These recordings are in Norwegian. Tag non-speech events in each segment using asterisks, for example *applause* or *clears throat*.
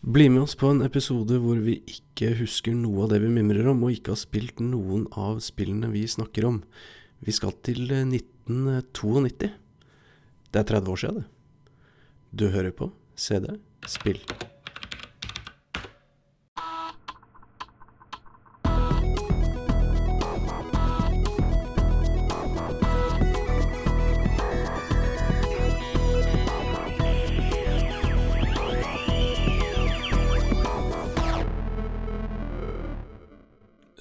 Bli med oss på en episode hvor vi ikke husker noe av det vi mimrer om, og ikke har spilt noen av spillene vi snakker om. Vi skal til eh, 1992. Det er 30 år siden, det. Du hører på CD Spill.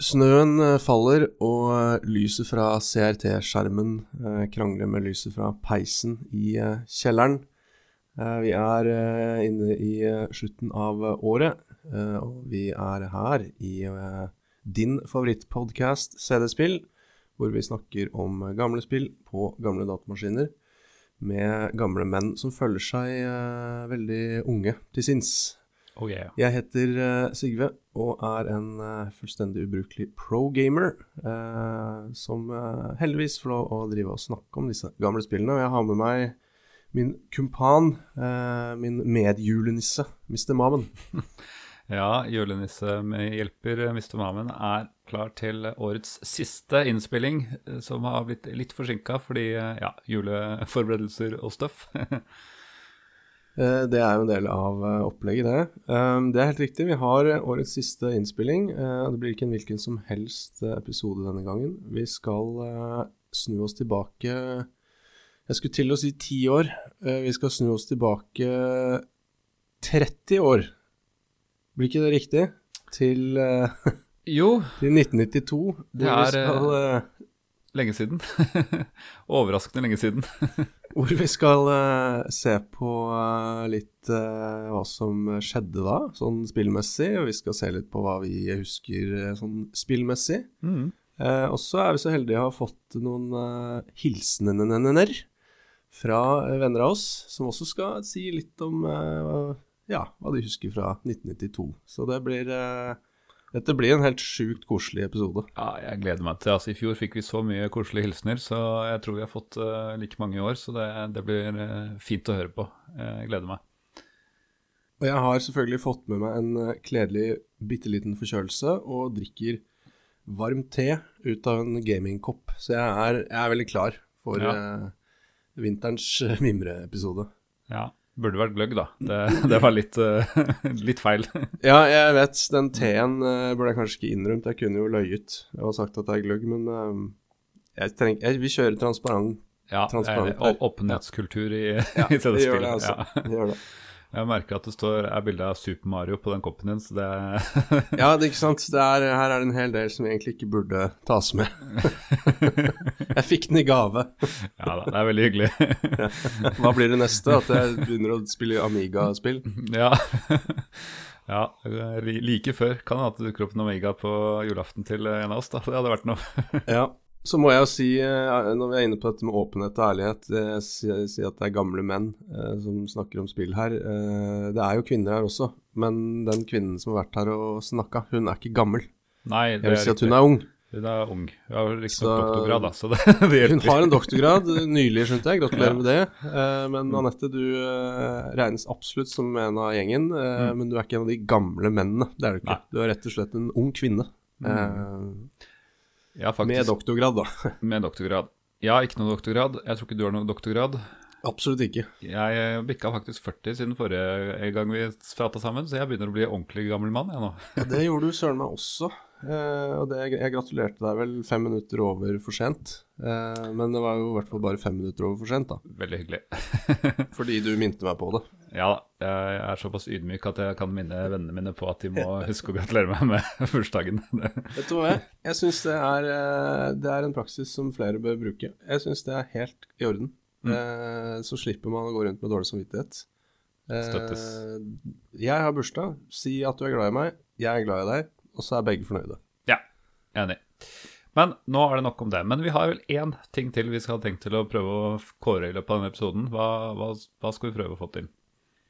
Snøen eh, faller, og eh, lyset fra CRT-skjermen eh, krangler med lyset fra peisen i kjelleren. Vi er inne i slutten av året, og vi er her i din favorittpodkast CD-spill, hvor vi snakker om gamle spill på gamle datamaskiner med gamle menn som føler seg veldig unge til sinns. Oh yeah. Jeg heter uh, Sigve og er en uh, fullstendig ubrukelig pro-gamer Uh, som heldigvis får lov å drive og snakke om disse gamle spillene. Og jeg har med meg min kumpan, min medjulenisse, Mr. Mamen. *laughs* Ja, julenisse med hjelper Mr. Mamen er klar til årets siste innspilling, som har blitt litt forsinka fordi ja, juleforberedelser og stuff. *laughs* Eh, det er jo en del av eh, opplegget, det. Eh, det er helt riktig. Vi har årets siste innspilling. det blir ikke en hvilken som helst episode denne gangen. Vi skal snu oss tilbake Jeg skulle til å si ti år. Vi skal snu oss tilbake 30 år. Blir ikke det riktig? Til, *laughs* jo, til 1992. Det er, skal, lenge siden. *laughs* Overraskende lenge siden. *laughs* Hvor vi skal uh, se på uh, litt uh, hva som skjedde da, sånn spillmessig. Og vi skal se litt på hva vi husker sånn spillmessig. Mm. Og så er vi så heldige å ha fått noen uh, hilsener fra venner av oss, som også skal si litt om ja, hva de husker fra 1992. Så det blir Dette blir en helt sjukt koselig episode. Ja, jeg gleder meg til altså, I fjor fikk vi så mye koselige hilsener, så jeg tror vi har fått uh, like mange i år. Så det, det blir uh, fint å høre på. Jeg gleder meg. Og jeg har selvfølgelig fått med meg en eh, kledelig bitte liten forkjølelse og drikker varm te ut av en gamingkopp. Så jeg er, jeg er veldig klar for Ja. uh, vinterens mimreepisode. Ja, Burde vært gløgg, da. Det, det var litt, eh, litt feil. *laughs* Ja, jeg vet. Den T-en burde jeg kanskje ikke innrømt. Jeg kunne jo løyet og sagt at det er gløgg, men eh, jeg treng, jeg, vi kjører transparent. Ja, Transparent eh, åpenhetskultur i, *laughs* Ja, i det gjør CD-spill. det, altså. Ja. Det gjør det. Jeg merker at det står, er bilde av Super Mario på den koppen din, så det Ja, det er ikke sant. Det er, her er det en hel del som egentlig ikke burde tas med. *laughs* jeg fikk den i gave. Ja da, det er veldig hyggelig. Hva blir det neste? At jeg begynner å spille Amiga-spill? ja. *laughs* ja. Like før kan det at det dukker opp en Amiga på julaften til en av oss, da. Det hadde vært noe. Ja. Så må jeg jo si, eh, når vi er inne på dette med åpenhet og ærlighet, eh, si, si at det er gamle menn eh, som snakker om spill her. Eh, det er jo kvinner her også, men den kvinnen som har vært her og snakka, hun er ikke gammel. Nei, Jeg vil si at hun er ung. Hun er ung. Hun har riktignok doktorgrad, da, så det, det Hun har en doktorgrad, nylig skjønte jeg, gratulerer *laughs* med det. Eh, men Anette, du eh, regnes absolutt som en av gjengen, Mm. men du er ikke en av de gamle mennene. Det er du ikke. Nei. Du er rett og slett en ung kvinne. Eh, Ja, faktisk. med doktorgrad, da. *laughs* Med doktorgrad. Jeg har ikke noe doktorgrad. Jeg tror ikke du har noe doktorgrad. Absolutt ikke. Jeg bikka faktisk 40 siden forrige gang vi prata sammen, så jeg begynner å bli ordentlig gammel mann, jeg nå. Ja, det gjorde du søren meg også. Eh, og det, jeg gratulerte deg vel fem minutter over for sent. Eh, men det var jo i hvert fall bare fem minutter over for sent, da. Veldig hyggelig. *laughs* *laughs* Fordi du minte meg på det. Ja da, jeg er såpass ydmyk at jeg kan minne vennene mine på at de må *laughs* huske å gratulere meg med bursdagen. Vet du hva? Jeg, jeg syns det, eh, det er en praksis som flere bør bruke. Jeg syns det er helt i orden. Mm. Så slipper man å gå rundt med dårlig samvittighet. Støttes. jeg har bursdag. Si at du er glad i meg. Jeg er glad i deg. Og så er begge fornøyde. Ja, enig. Men nå er det nok om det. Men vi har vel én ting til vi skal ha tenkt til å prøve å kåre i løpet av denne episoden. Hva, hva, hva skal vi prøve å få til?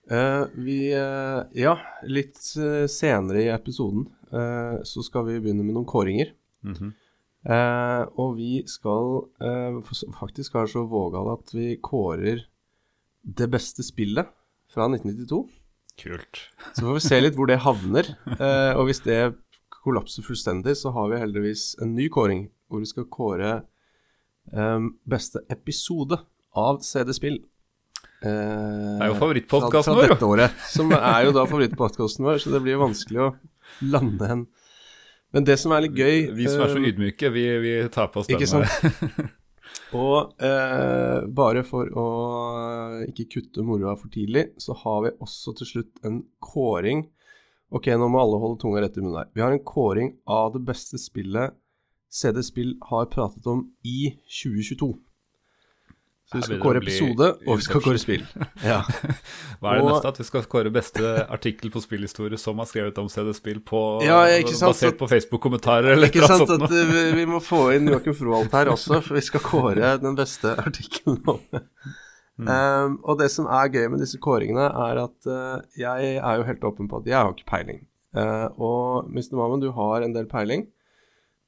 Eh, vi eh, Ja, litt eh, senere i episoden eh, så skal vi begynne med noen kåringer. Mhm. Eh, og vi skal eh, faktisk være så vågale at vi kårer det beste spillet fra 1992. Kult. Så får vi se litt hvor det havner. *laughs* Og hvis det kollapser fullstendig, så har vi heldigvis en ny kåring hvor vi skal kåre um, beste episode av CD-spill. Uh, det er jo favorittpodkasten vår. Dette året. Som er jo da favorittpodkasten vår, så det blir vanskelig å lande en Men det som er litt gøy Vi som er så eh, ydmyke, vi, vi tar på oss den. Ikke sant? *laughs* Og eh, bare for å ikke kutte moroa for tidlig, så har vi også til slutt en kåring. Ok, nå må alle holde tunga rett i munnen her. Vi har en kåring av det beste spillet CD Spill har pratet om i 2022. Så vi skal kåre episode, og vi skal kåre spill. *laughs* Ja. Hva er det og, neste? At vi skal kåre beste artikkel på spillhistorie som har skrevet om CD-spill på, ja, sant, basert på Facebook-kommentarer eller Ikke sant at vi, vi, må få inn Joakim Froholt her også, for vi skal kåre den beste artikkelen nå. Mm. Um, og det som er gøy med disse kåringene, er at uh, jeg er jo helt åpen på at jeg har ikke peiling. Uh, og Mr. Mammen, du har en del peiling.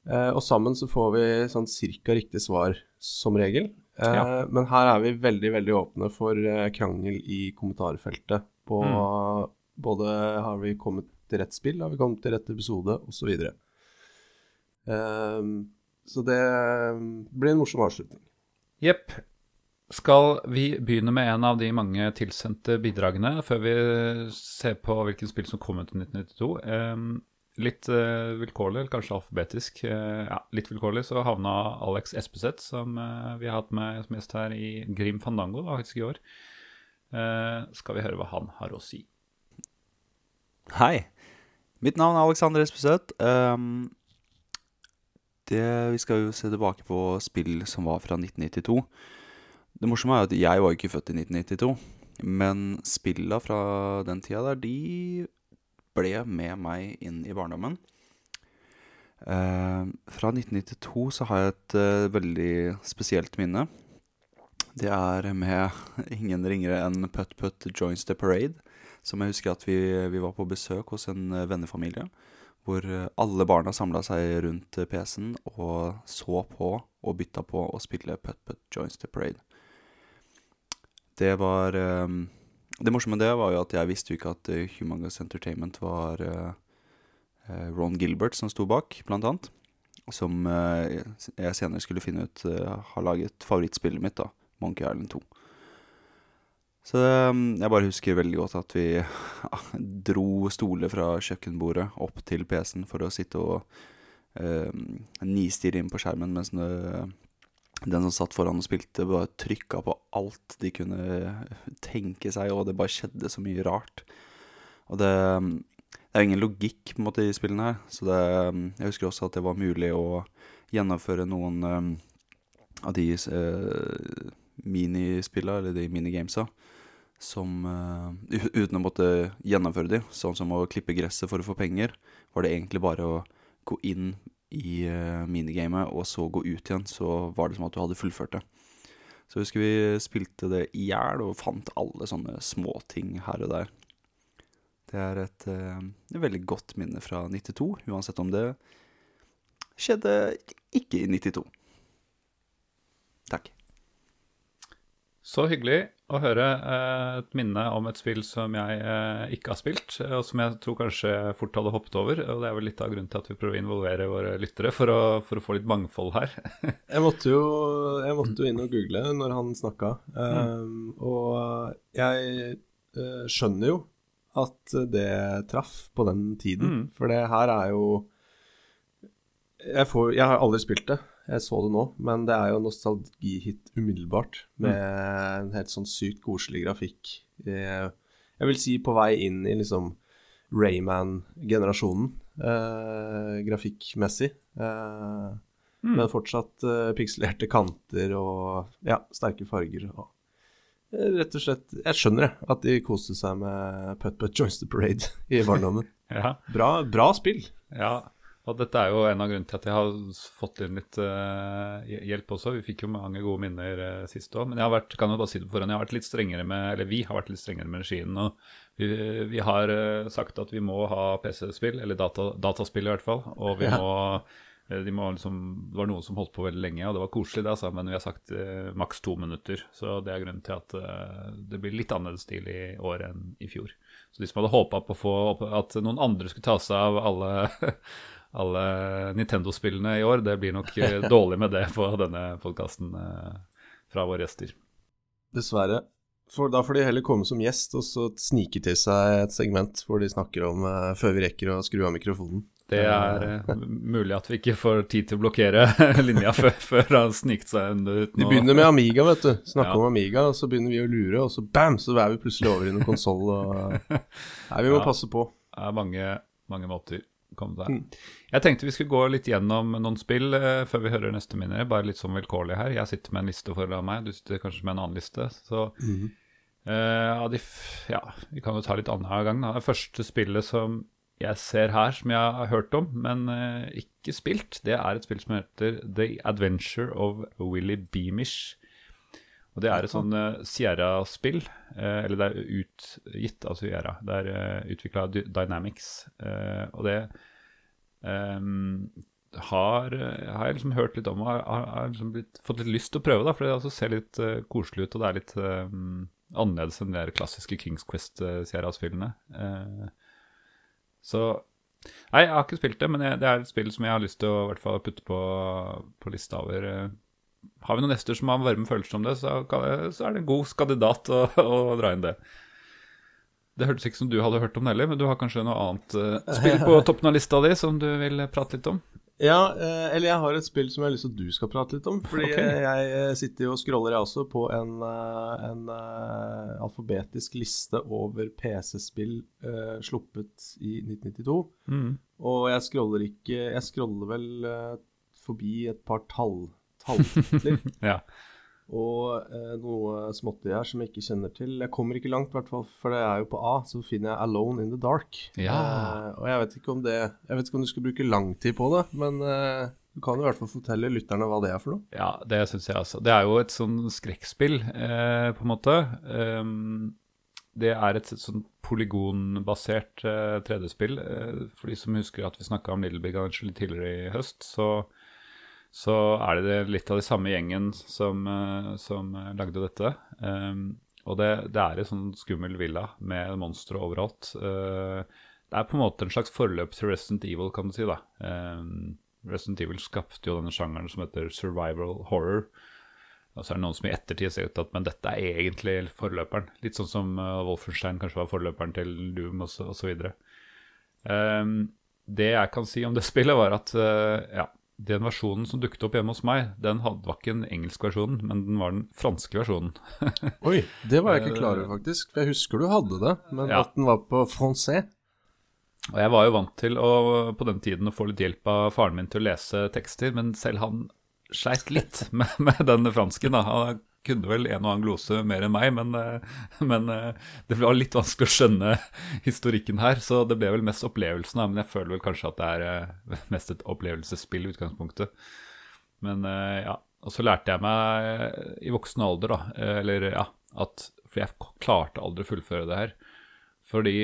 Uh, og sammen så får vi sånn cirka riktig svar som regel. Ja. Men her er vi veldig, veldig åpne for eh, krangel i kommentarfeltet. På mm. både har vi kommet til rett spill, har vi kommet til rett episode, osv. Um, så det blir en morsom avslutning. Jepp. Skal vi begynne med en av de mange tilsendte bidragene før vi ser på hvilken spill som kom ut i 1992? Um, litt uh, vilkårlig, eller kanskje alfabetisk, uh, ja, litt vilkårlig, så havna Alex Espeseth, som uh, vi har hatt med som gjest her i Grim Fandango faktisk i år. skal vi høre hva han har å si. Hei. Mitt navn er Alexander Espeseth. Um, vi skal jo se tilbake på spill som var fra 1992. Det morsomme er at jeg var ikke født i 1992. Men spilla fra den tida der, de ble med meg inn i barndommen. Eh, fra 1992 så har jeg et eh, veldig spesielt minne. Det er med ingen ringere enn Putt Putt Joins the Parade. Som jeg husker at vi, vi var på besøk hos en uh, vennefamilie. Hvor alle barna samla seg rundt PC-en og så på og bytta på å spille Putt Putt Joins the Parade. Det var um, det morsomme med det var jo at jeg visste jo ikke at uh, Humongous Entertainment var uh, Ron Gilbert som sto bak, blant annet. Som jeg senere skulle finne ut har laget favorittspillet mitt, da. Monkey Island 2. Så jeg bare husker veldig godt at vi *laughs* dro stoler fra kjøkkenbordet opp til PC-en for å sitte og um, nistirre inn på skjermen mens den som satt foran og spilte, bare trykka på alt de kunne tenke seg, og det bare skjedde så mye rart. Og det, det er ingen logikk på en måte i spillene her, så det, jeg husker også at det var mulig å gjennomføre noen um, av de uh, minispillene, eller de minigamesa, som uh, Uten å måtte gjennomføre de, sånn som å klippe gresset for å få penger, var det egentlig bare å gå inn i uh, minigamet, og så gå ut igjen, så var det som at du hadde fullført det. Så jeg husker vi spilte det i hjel og fant alle sånne småting her og der. Det er et, et, veldig godt minne fra 92, uansett om det skjedde ikke i 92. Takk. Så hyggelig å høre eh, et minne om et spill som jeg eh, ikke har spilt, eh, og som jeg tror kanskje fort hadde hoppet over. Og det er vel litt av grunnen til at vi prøver å involvere våre lyttere, for å, for å få litt mangfold her. *laughs* jeg, måtte jo, jeg måtte jo inn og google når han snakka, um, og jeg uh, skjønner jo at det traff på den tiden, mm. for det her er jo jeg, får, jeg har aldri spilt det. Jeg så det nå, men det er jo nostalgihit umiddelbart. Med mm. en helt sånn sykt koselig grafikk. Jeg vil si på vei inn i liksom Rayman-generasjonen eh, grafikkmessig. Eh, mm. Men fortsatt eh, pikselerte kanter og ja, sterke farger. Og, eh, rett og slett Jeg skjønner det, at de koste seg med Putt Putt Joins the Parade *laughs* i barndommen. *laughs* ja. bra, bra spill. Ja, og dette er jo en av grunnene til at jeg har fått inn litt uh, hjelp også. Vi fikk jo mange gode minner uh, sist òg. Men jeg har vært, kan jo bare si det foran, jeg har vært litt strengere med, eller vi har vært litt strengere med regien. Og vi, vi har uh, sagt at vi må ha PC-spill, eller data, dataspill i hvert fall. Og vi ja. må de må liksom, det var noen som holdt på veldig lenge, og det var koselig, det, altså, men vi har sagt uh, maks to minutter. Så det er grunnen til at det blir litt annerledes stil i år enn i fjor. Så de som hadde håpa på å få at noen andre skulle ta seg av alle, *laughs* alle Nintendo-spillene i år, det blir nok eh, *laughs* dårlig med det på denne podkasten eh, fra våre gjester. Dessverre. For da får de heller komme som gjest og så snike til seg et segment hvor de snakker om eh, før vi rekker å skru av mikrofonen. Det er mulig at vi ikke får tid til å blokkere *laughs* linja før, før han sniket seg under uten å begynner med Amiga, vet du. Snakke Ja. om Amiga, og så begynner vi å lure, og så bam, så er vi plutselig over i noen konsoll og *laughs* Nei, vi må Ja. passe på. Det er mange, mange måter komme Mm. Jeg tenkte vi skulle gå litt gjennom noen spill eh, før vi hører neste minner. Bare litt sånn vilkårlig her. Jeg sitter med en liste foran meg, du sitter kanskje med en annen liste. Så mm. eh, de ja, vi kan jo ta litt annenhver gang. Da. Det første spillet som jeg ser her, som jeg har hørt om, men eh, ikke spilt, det er et spill som heter The Adventure of Willy Beamish. Og det er et sånn eh, Sierra-spill, eh, eller det er utgitt av Sierra. Det er uh, utvikla av Dynamics. eh, og det ehm, har, har jeg liksom hørt litt om og har, har, liksom blitt, fått litt lyst til å prøve. da, For det altså ser litt uh, koselig ut, og det er litt eh, annerledes enn de klassiske Kings Quest-Sierra-spillene. Eh, så Nei, jeg har ikke spilt det, men jeg, det er et spill som jeg har lyst til å hvert fall putte på, på lista over. eh, har vi noen gjester som har varme følelser om det, så, så er det en god kandidat å, å dra inn det. Det hørtes ikke som du hadde hørt om det heller, men du har kanskje noe annet uh, spill *laughs* på toppen av lista di som du vil prate litt om? Ja, eh, eller jeg har et spill som jeg har lyst til at du skal prate litt om. Fordi Ok. eh, jeg eh, sitter jo og scroller jeg også på en, eh, en eh, alfabetisk liste over PC-spill uh, sluppet i 1992. Mm. Og jeg scroller ikke Jeg scroller vel uh, forbi et par tall, talltitler. *laughs* Ja. Og eh, noe småtteri her som jeg ikke kjenner til. Jeg kommer ikke langt, hvert fall, for det er jo på A. Så finner jeg 'Alone in the Dark'. Ja. Eh, og jeg vet ikke om det Jeg vet ikke om du skal bruke lang tid på det, men eh, du kan jo i hvert fall fortelle lytterne hva det er for noe. Ja, det syns jeg altså. Det er jo et sånn skrekkspill, eh, på en måte. Um, det er et sånn polygonbasert eh, 3D-spill. Eh, for de som husker at vi snakka om Little Big Angel tidligere i høst, så, så er det litt av de samme gjengen som, eh, som eh, lagde dette. Um, og det, det er en sånn skummel villa med monstre overalt. Uh, det er på en måte en slags forløp til Resident Evil, kan du si. da. Um, Resident Evil skapte jo denne sjangeren som heter survival horror. Og så er det noen som i ettertid ser ut til at men dette er egentlig forløperen. Litt sånn som uh, Wolfenstein kanskje var forløperen til Doom osv. Um, det jeg kan si om det *laughs* spillet, var at uh, ja, den versjonen som dukket opp hjemme hos meg, den var ikke den engelske versjonen, men den var den franske versjonen. *laughs* Oi, det var jeg ikke klar over, faktisk. For jeg husker du hadde det, men Ja. at den var på francais. Og jeg var jo vant til å, på den tiden å få litt hjelp av faren min til å lese tekster, men selv han sleit litt *laughs* med, med den fransken. da. Han kunne vel en og annen glose mer enn meg, men, eh, men eh, det var litt vanskelig å skjønne historikken her, så det ble vel mest opplevelsen. Men jeg føler vel kanskje at det er eh, mest et opplevelsesspill i utgangspunktet. Men ja, og så lærte jeg meg i voksen alder, da, eller ja, at For jeg klarte aldri å fullføre det her. Fordi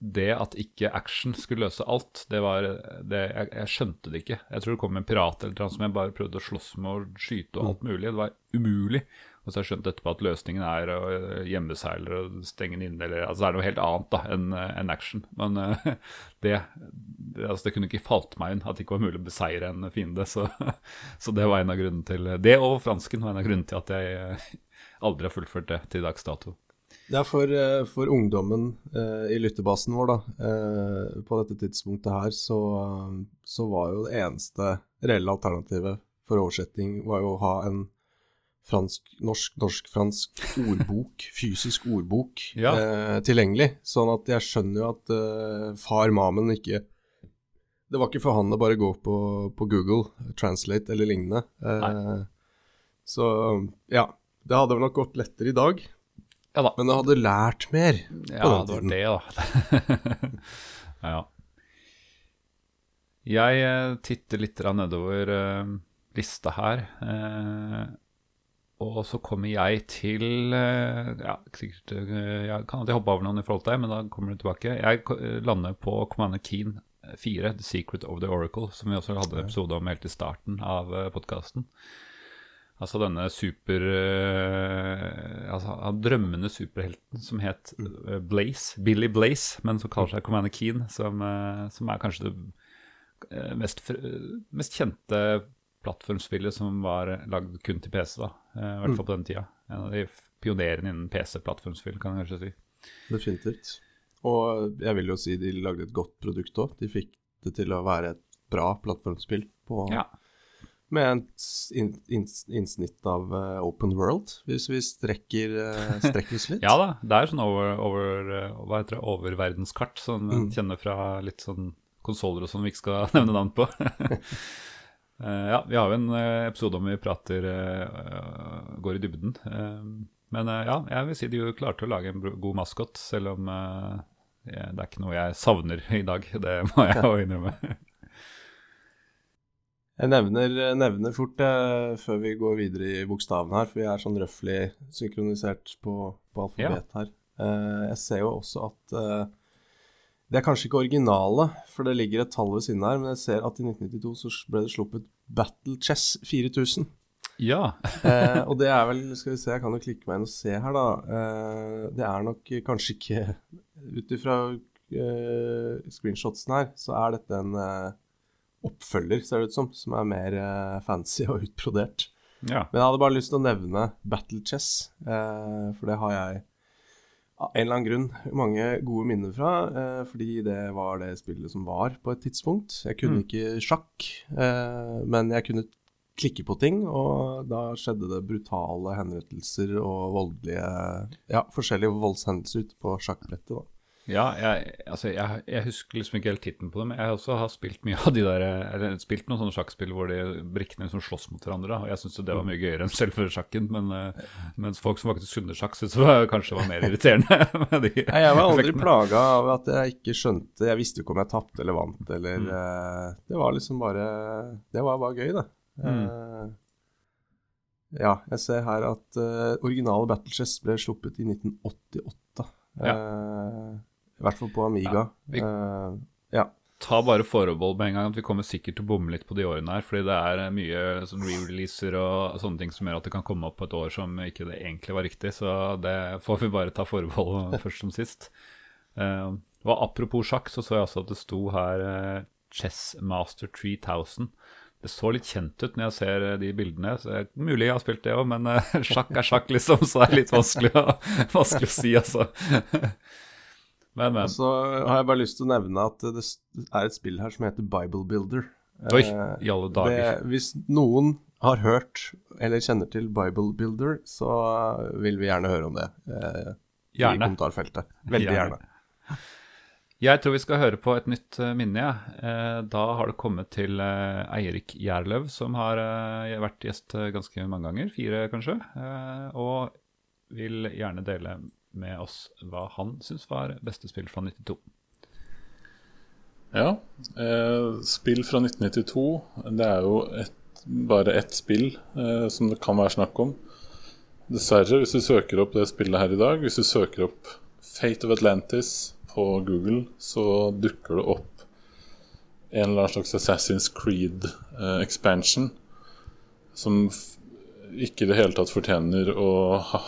det at ikke action skulle løse alt, det var det, jeg, jeg skjønte det ikke. Jeg tror det kom en pirat eller noe som jeg bare prøvde å slåss med og skyte og alt mulig. Det var umulig. Og så har jeg skjønt etterpå at løsningen er å gjemme seg eller å stenge den inne. Eller, altså det er noe helt annet da enn en action. Men uh, *laughs* det, det, altså det kunne ikke falt meg inn at det ikke var mulig å beseire en fiende. Så, *laughs* så det var en av grunnene til Det og fransken var en av grunnene til at jeg eh, aldri har fullført det til dags dato. Er for, eh, for ungdommen eh, i lyttebasen vår, da. Eh, på dette tidspunktet her, så, så var jo det eneste reelle alternativet for oversetting var jo å ha en fransk, norsk, norsk-fransk ordbok, *laughs* fysisk ordbok, Ja. eh, tilgjengelig. Sånn at jeg skjønner jo at eh, far Mamen ikke Det var ikke for han å bare gå på, på Google, Translate eller lignende. Eh, så ja. Det hadde vel nok gått lettere i dag. Ja da. Men du hadde lært mer. Ja, den det var tiden. det, da. *laughs* ja. Jeg eh, titter litt nedover uh, lista her. Uh, og så kommer jeg til uh, Ja, sikkert Jeg kan alltid hoppe over noen i forhold til deg, men da kommer du tilbake. Jeg lander på Commander Keen 4, The Secret of the Oracle, som vi også hadde episode om helt i starten av podkasten. Altså denne super uh, Altså drømmende superhelten som het uh, Blaze, Billy Blaze, men som kaller seg Commander Keen, som, uh, som er kanskje det mest, mest, kjente plattformspillet som var lagd kun til PC, da. I hvert fall på den tida. En av de pionerene innen PC-plattformspill, kan jeg kanskje si. Definitivt. Og jeg vil jo si de lagde et godt produkt òg. De fikk det til å være et bra plattformspill på ja med et innsnitt av uh, open world, hvis vi strekker, uh, *laughs* strekker oss litt. ja da, det er sånn over, over, uh, hva heter det, oververdenskart som mm. kjenner fra litt sånn konsoller og sånn vi ikke skal *laughs* nevne navn på. *laughs* ja, vi har jo en episode om vi prater går i dybden. men ja, jeg vil si de klarte å lage en god maskot, selv om det er ikke noe jeg savner i dag. Det må jeg jo innrømme. Jeg nevner, nevner fort eh, før vi går videre i bokstavene her, for vi er sånn røftlig synkronisert på, på alfabet ja. her. Eh, jeg ser jo også at eh, Det er kanskje ikke originale, for det ligger et tall ved siden her, men jeg ser at i 1992 så ble det sluppet Battle Chess 4000. Ja. *laughs* eh, og det er vel Skal vi se, jeg kan jo klikke meg inn og se her, da. Eh, det er nok kanskje ikke Ut ifra eh, screenshotsen her, så er dette en eh, oppfølger, ser det ut som, som er mer uh, fancy og utbrodert. Ja. Men jeg hadde bare lyst til å nevne Battle Chess, uh, for det har jeg av en eller annen grunn mange gode minner fra, uh, fordi det var det spillet som var på et tidspunkt. Jeg kunne mm. ikke sjakk, men jeg kunne klikke på ting, og da skjedde det brutale henrettelser og voldelige Ja, forskjellige voldshendelser ute på sjakkbrettet, da. Ja, jeg, altså, jeg, jeg, husker liksom ikke helt tittelen på dem. Jeg også har spilt mye av de der Eller spilt noen sånne sjakkspill hvor de brikkene liksom slåss mot hverandre. Og jeg syns det var mye gøyere enn selve sjakken. Men, uh, mens folk som faktisk kunne sjakk, syntes det kanskje var mer irriterende. *laughs* de Nei, jeg var aldri plaga av at jeg ikke skjønte Jeg visste ikke om jeg tapte eller vant, eller mm. uh, Det var liksom bare Det var bare gøy, det. Mm. Uh, ja, jeg ser her at originale Battle Chess ble sluppet i 1988. Ja. I hvert fall på Amiga. Ja, vi, uh, ja. Ta bare forbehold med en gang at vi kommer sikkert til å bomme litt på de årene her. Fordi det er eh, mye sånn re-releaser og sånne ting som gjør at det kan komme opp på et år som ikke det egentlig var riktig. Så det får vi bare ta forbehold *laughs* først som sist. Uh, og apropos sjakk, så så jeg også at det sto her uh, Chess Master 3000. Det så litt kjent ut når jeg ser de bildene. Så er mulig jeg har spilt det òg, men *laughs* sjakk er sjakk, liksom. Så det er litt vanskelig å, *laughs* vanskelig å si, altså. Men, men. Og så har jeg bare lyst til å nevne at det er et spill her som heter Bible Builder. Oi, i alle dager. Det, hvis noen har hørt eller kjenner til Bible Builder, så vil vi gjerne høre om det eh, gjerne. i kommentarfeltet. Veldig gjerne. gjerne. Jeg tror vi skal høre på et nytt uh, minne. Ja. Uh, da har det kommet til Eirik Gjerløv, som har vært gjest ganske mange ganger. Fire, kanskje. og vil gjerne dele med oss hva han syns var beste spill fra 92. Ja, eh, spill fra 1992 Det er jo et, bare ett spill eh, som det kan være snakk om. Dessverre, hvis du søker opp det spillet her i dag, hvis du søker opp Fate of Atlantis på Google, så dukker det opp en eller annen slags Assassin's Creed eh, som ikke i det hele tatt fortjener å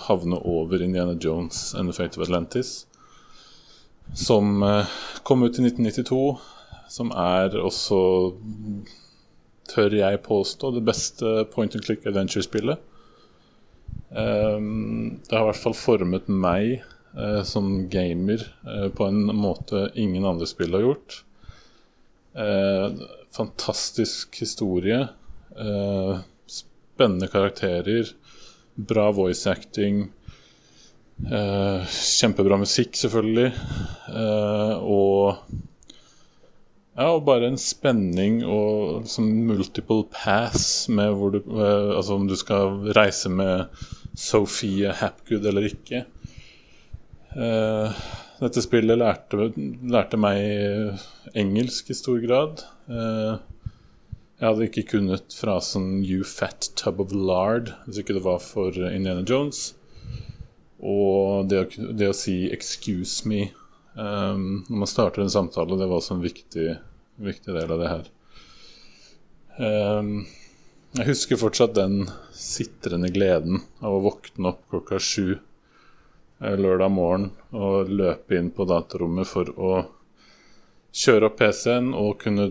havne over Indiana Jones and The Fate of Atlantis. Som eh, kom ut i 1992. Som er også, tør jeg påstå, det beste point and click adventure-spillet. Um, det har i hvert fall formet meg uh, som gamer uh, på en måte ingen andre spill har gjort. Fantastisk historie. Uh, spennende karakterer, bra voice acting. Eh, kjempebra musikk, selvfølgelig. Eh, og ja, og bare en spenning og liksom multiple pass med hvor du eh, Altså om du skal reise med Sophie Hapgood eller ikke. Eh, dette spillet lærte, lærte, meg engelsk i stor grad. Eh, jeg hadde ikke kunnet frasen 'you fat tub of lard' hvis ikke det var for Indiana Jones. Og det å, det å si 'excuse me' um, når man starter en samtale, det var også en viktig, viktig del av det her. Um, jeg husker fortsatt den sitrende gleden av å våkne opp klokka sju eh, lørdag morgen og løpe inn på datarommet for å kjøre opp PC-en og kunne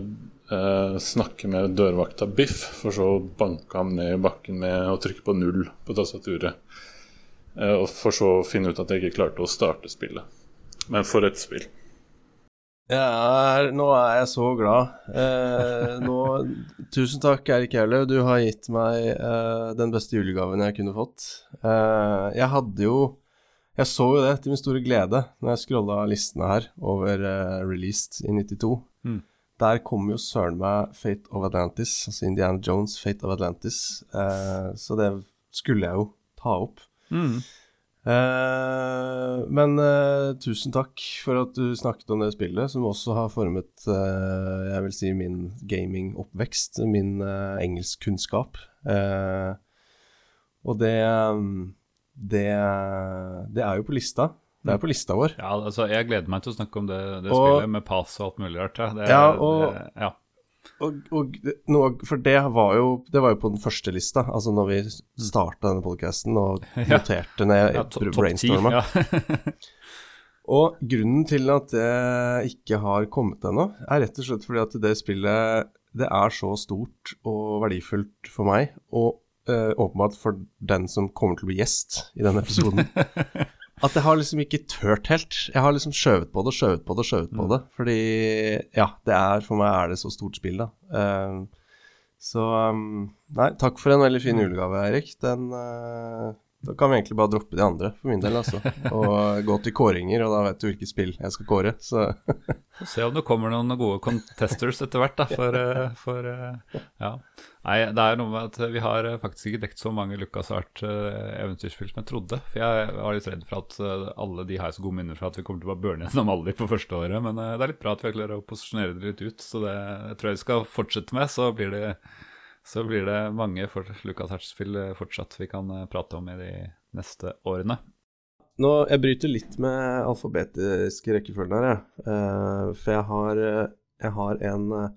eh, snakke med dørvakta Biff, for så å banke ham ned i bakken med å trykke på null på tastaturet. Eh, og for så å finne ut at jeg ikke klarte å starte spillet. Men for et spill. Er, nå er jeg så glad. Eh, nå, tusen takk, Erik Gjerløv. Du har gitt meg eh, den beste julegaven jeg kunne fått. Eh, jeg hadde jo Jeg så jo det til min store glede når jeg scrolla listene her over eh, released i 92. Mm. Der kom jo søren meg Fate of Atlantis, altså Indiana Jones Fate of Atlantis. Uh, så det skulle jeg jo ta opp. Mm. Uh, men uh, tusen takk for at du snakket om det spillet, som også har formet jeg vil si min gaming-oppvekst, min engelskkunnskap. Og det, det Det er jo på lista. Det er på lista vår. Ja, altså, jeg gleder meg til å snakke om det, det Og- spillet med pass og alt mulig rart. Ja, det, Ja, og- det, ja. Og, og noe, for det var, jo, det var jo på den første lista, altså når vi starta denne podkasten og *laughs* noterte ned ja to- brainstorma. Ja. *laughs* Og grunnen til at det ikke har kommet ennå, er rett og slett fordi at det spillet det er så stort og verdifullt for meg, og eh, åpenbart for den som kommer til å bli gjest i denne episoden, *laughs* at jeg har liksom ikke tørt helt. Jeg har liksom skjøvet på det, skjøvet på det, skjøvet på det. Fordi ja, det er for meg er det så stort spill, da. Eh, så um, Nei, takk for en veldig fin julegave, Eirik. Den eh, Da kan vi egentlig bare droppe de andre, for min del, altså. Og gå til kåringer, og da vet du hvilket spill jeg skal kåre. Så se om det kommer noen gode contesters etter hvert, da. For, eh, for eh, ja. Nei, det er noe med at vi har eh, faktisk ikke dekt så mange Lucas Art-eventyrspill som jeg trodde. For jeg var litt redd for at alle de har jeg så gode minner fra at vi kommer til å bare burne gjennom alle de på første året. Men det er litt bra at vi har klart å posisjonere det litt ut, så det jeg tror jeg vi skal fortsette med. Så blir det, så blir det mange for Lucas Art-spill eh, fortsatt vi kan eh, prate om i de neste årene. nå, jeg bryter litt med alfabetiske rekkefølge her, jeg. Uh, for jeg har, jeg har en uh,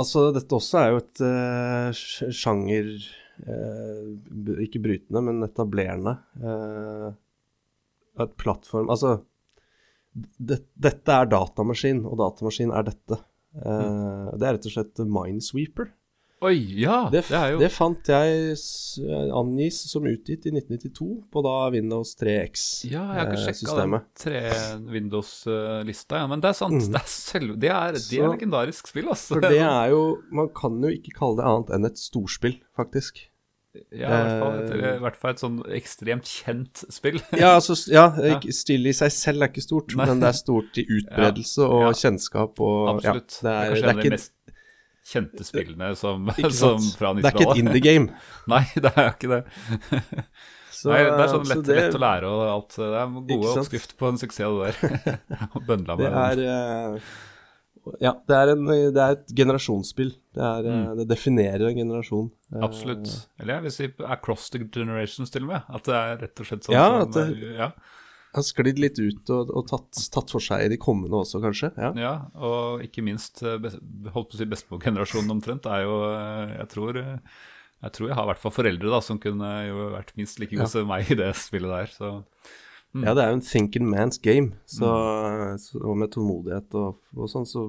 Altså, dette også er jo et uh, sjanger Ikke brytende, men etablerende. et plattform Altså, det, dette er datamaskin, og datamaskin er dette. Mm. Det er rett og slett Minesweeper. Oi, ja! Det, Det, er jo det fant jeg angis som utgitt i 1992 på da Windows 3X-systemet. Ja, jeg har ikke eh, sjekka den tre Windows-lista, ja, men det er sant. Mm. Det er, selv, det er, det er Så- legendarisk spill, altså. For det er jo Man kan jo ikke kalle det annet enn et storspill, faktisk. Ja, i hvert fall Eh, i hvert fall et sånn ekstremt kjent spill. *laughs* Ja, altså Ja, ikke- i seg selv er ikke stort, Nei. men det er stort i *laughs* utbredelse og Ja. kjennskap og Absolutt. Ja, det, er, det, er av de ikke, mest kjente spillene som, *laughs* som fra 90-tallet. det er ikke et indie game. *laughs* Nei, det er ikke det. *laughs* Så, Nei, det er sånn så lett, det- lett å lære og alt. Det er gode oppskrift på en suksess, det der. Bøndla Det med er eh, Ja, det er, en, det er et generasjonsspill. Det, er, eh, Mm. det definerer en generasjon. Eh, Absolutt. Eller jeg vil si across the generations, til og med. At det er rett og slett sånn Ja, som det- ja, Har sklidd litt ut og, og tatt, tatt for seg i de kommende også, kanskje. Ja. ja, og ikke minst eh, holdt på å si bestemorgenerasjonen omtrent. er jo, eh, jeg tror eh, jeg tror jeg har i hvert fall foreldre da, som kunne jo vært minst like gode Ja. som meg i det spillet der. Så Mm. ja, det er jo en thinking man's game. Så, så, og med tålmodighet og, og sånn, så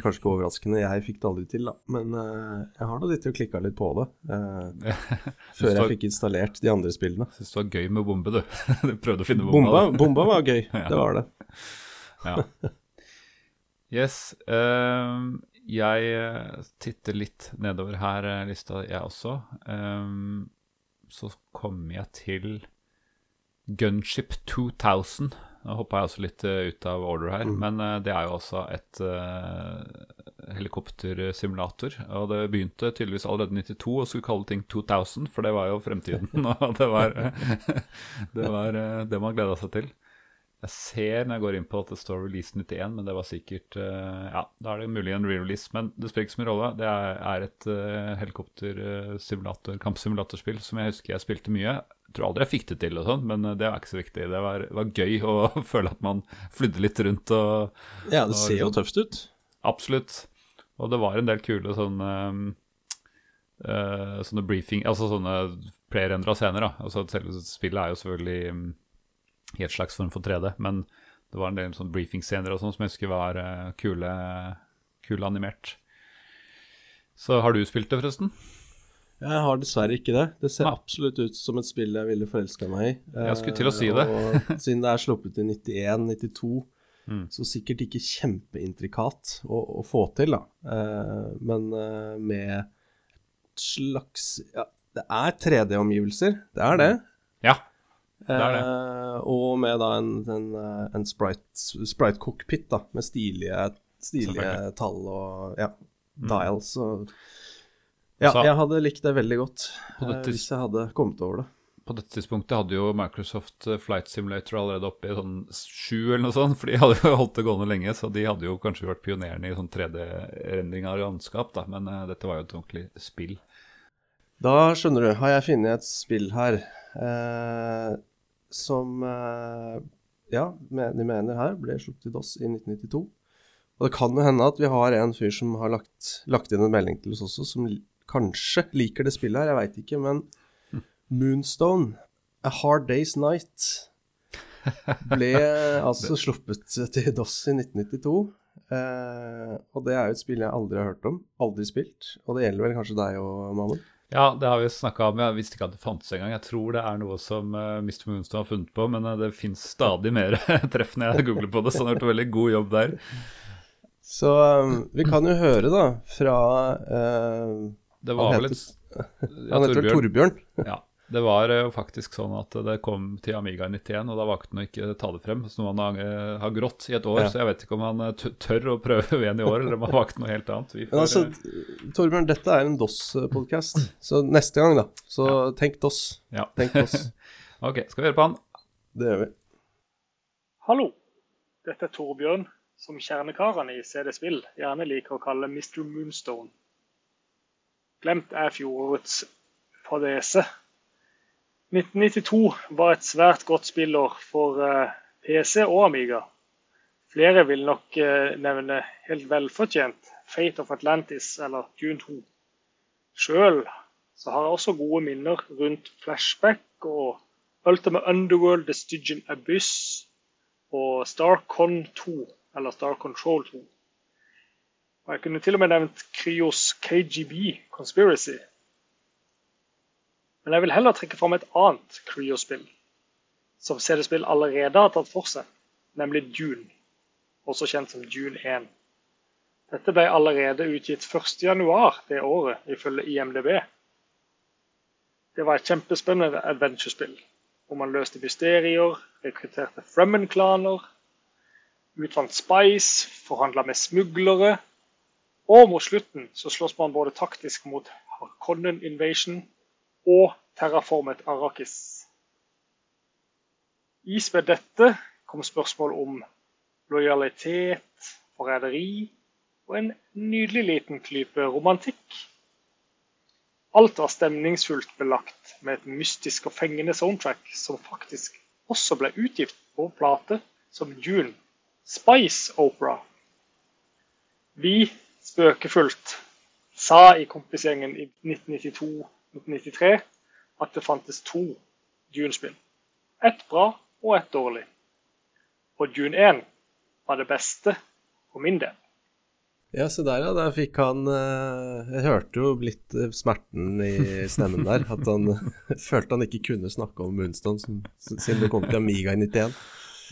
kanskje ikke overraskende. Jeg fikk det aldri til, da. Men uh, jeg har nå sittet og klikka litt på det. *laughs* Uh, før jeg fikk installert de andre spillene. Syns det var gøy med bombe, du. *laughs* du prøvde å finne bomba. Bomba, bomba var gøy. *laughs* Ja. Det var det. Ja. Yes. Um, jeg eh, titter litt nedover her, lista, jeg også. Um, så kommer jeg til Gunship 2000. Nå hoppa jeg også litt eh, ut av order her, Mm. men eh, det er jo også et uh, helikoptersimulator. Og det begynte tydeligvis allerede i 92 og skulle kalle ting 2000, for det var jo fremtiden. *laughs* og det var, *laughs* det, var det man gleda seg til. Jeg ser når jeg går inn på at det står release 91, men det var sikkert uh, Ja, da er det mulig en re-release, men det spiller ikke så mye rolle. Det er, er et uh, helikoptersimulator, kampsimulatorspill som jeg husker jeg spilte mye. Tror aldri jeg fikk det til, og sånn, men eh, det var ikke så viktig. Det var, var gøy å *laughs* føle at man flydde litt rundt og Ja, det Og ser jo liksom- tøft ut. absolutt. Og det var en del kule sånne uh, Sånne briefing Altså sånne pre-rendra scener, da. Altså selve spillet er jo selvfølgelig um, i et slags form for 3D, men det var en del sånne briefingscener og sånn som jeg husker var uh, kule, kule animert. Så har du spilt det, forresten? Jeg har dessverre ikke det. Det ser absolutt ut som et spill jeg ville forelska meg i. Jeg skulle til å si det. Eh, og *laughs* siden det er sluppet i 91-92, Mm. så sikkert ikke kjempeintrikat å, å få til, da. Eh, men eh, med et slags Ja, det er 3D-omgivelser, det er det. Ja. Det er det. Og med da en, en, en sprite, sprite cockpit, da, med stilige, stilige Mm. tall og ja, dials og Ja, Så- jeg hadde likt det veldig godt På eh, dette- hvis jeg hadde kommet over det. På dette tidspunktet hadde jo Microsoft eh, Flight Simulator allerede oppe i sånn sju eller noe sånt, *laughs* for de hadde jo holdt det gående lenge, så de hadde jo kanskje vært pionerene i sånn 3D-rendring av landskap, da, men uh, dette var jo et ordentlig spill. Da skjønner du, har jeg funnet et spill her eh, som eh, Ja, de mener her ble sluppet i DOS i 1992. Og det kan jo hende at vi har en fyr som har lagt, lagt inn en melding til oss også, som kanskje liker det spillet her, jeg veit ikke, men Moonstone, A Hard Day's Night, ble altså sluppet til DOS i 1992. Eh, og det er jo et spill jeg aldri har hørt om, aldri spilt. Og det gjelder vel kanskje deg og Mamon? Ja, det har vi snakka om. Jeg visste ikke at det fantes engang. Jeg tror det er noe som uh, Mr. Moonstone har funnet på, men uh, det fins stadig mer *laughs* treff når jeg googler på det, så han har gjort en veldig god jobb der. Så um, vi kan jo høre da fra eh, Det Han var vel heter- et Han heter Torbjørn. Ja, det var eh, jo faktisk sånn at det kom til Amiga 91, og da valgte han å ikke ta det frem. Så nå han har, han grått i et år, Ja. så jeg vet ikke om han eh, tør å prøve *laughs* igjen i år, eller om han valgte noe helt annet. Vi får, Men altså, eh, Torbjørn, dette er en DOS-podkast, så neste gang, da, så tenk DOS. ja. Tenk DOS. *laughs* Ok, skal vi høre på han? Det gjør vi. Hallo, dette er Torbjørn, som kjernekarene i CD Spill gjerne liker å kalle Mr. Moonstone. Glemt er fjorårets fadese. 1992 var et svært godt spillår for eh, PC og Amiga. Flere vil nok eh, nevne helt velfortjent Fate of Atlantis eller Dune 2. Sjøl har jeg også gode minner rundt Flashback og Ultimate Underworld, The Stygian Abyss og Starcon 2, eller Star Control 2. Og jeg kunne til og med nevnt Kryos KGB Conspiracy. Men jeg vil heller trekke fram et annet Kryo-spill, som CD-spill allerede har tatt for seg, nemlig Dune, også kjent som Dune 1. Dette ble allerede utgitt 1.1 det året, ifølge IMDb. Det var et kjempespennende adventure-spill, hvor man løste mysterier, rekrutterte Fremen-klaner, utvant spice, forhandla med smuglere, og mot slutten så slåss man både taktisk mot Harkonnen Invasion og terraformet Arrakis. Isved dette kom spørsmål om lojalitet, forræderi og en nydelig liten klype romantikk. Alt var stemningsfullt belagt med et mystisk og fengende soundtrack som faktisk også ble utgitt på plate som June Spice Opera. Vi spøkefullt sa i kompisgjengen i 1992-1993 at det fantes to Dune-spill. Ett bra og ett dårlig. Og Dune 1 var det beste for min del. Ja, se der, ja. Der fikk han eh, Jeg hørte jo litt eh, smerten i stemmen der. At han *laughs* følte han ikke kunne snakke om Moonstone siden det kom til Amiga i 91.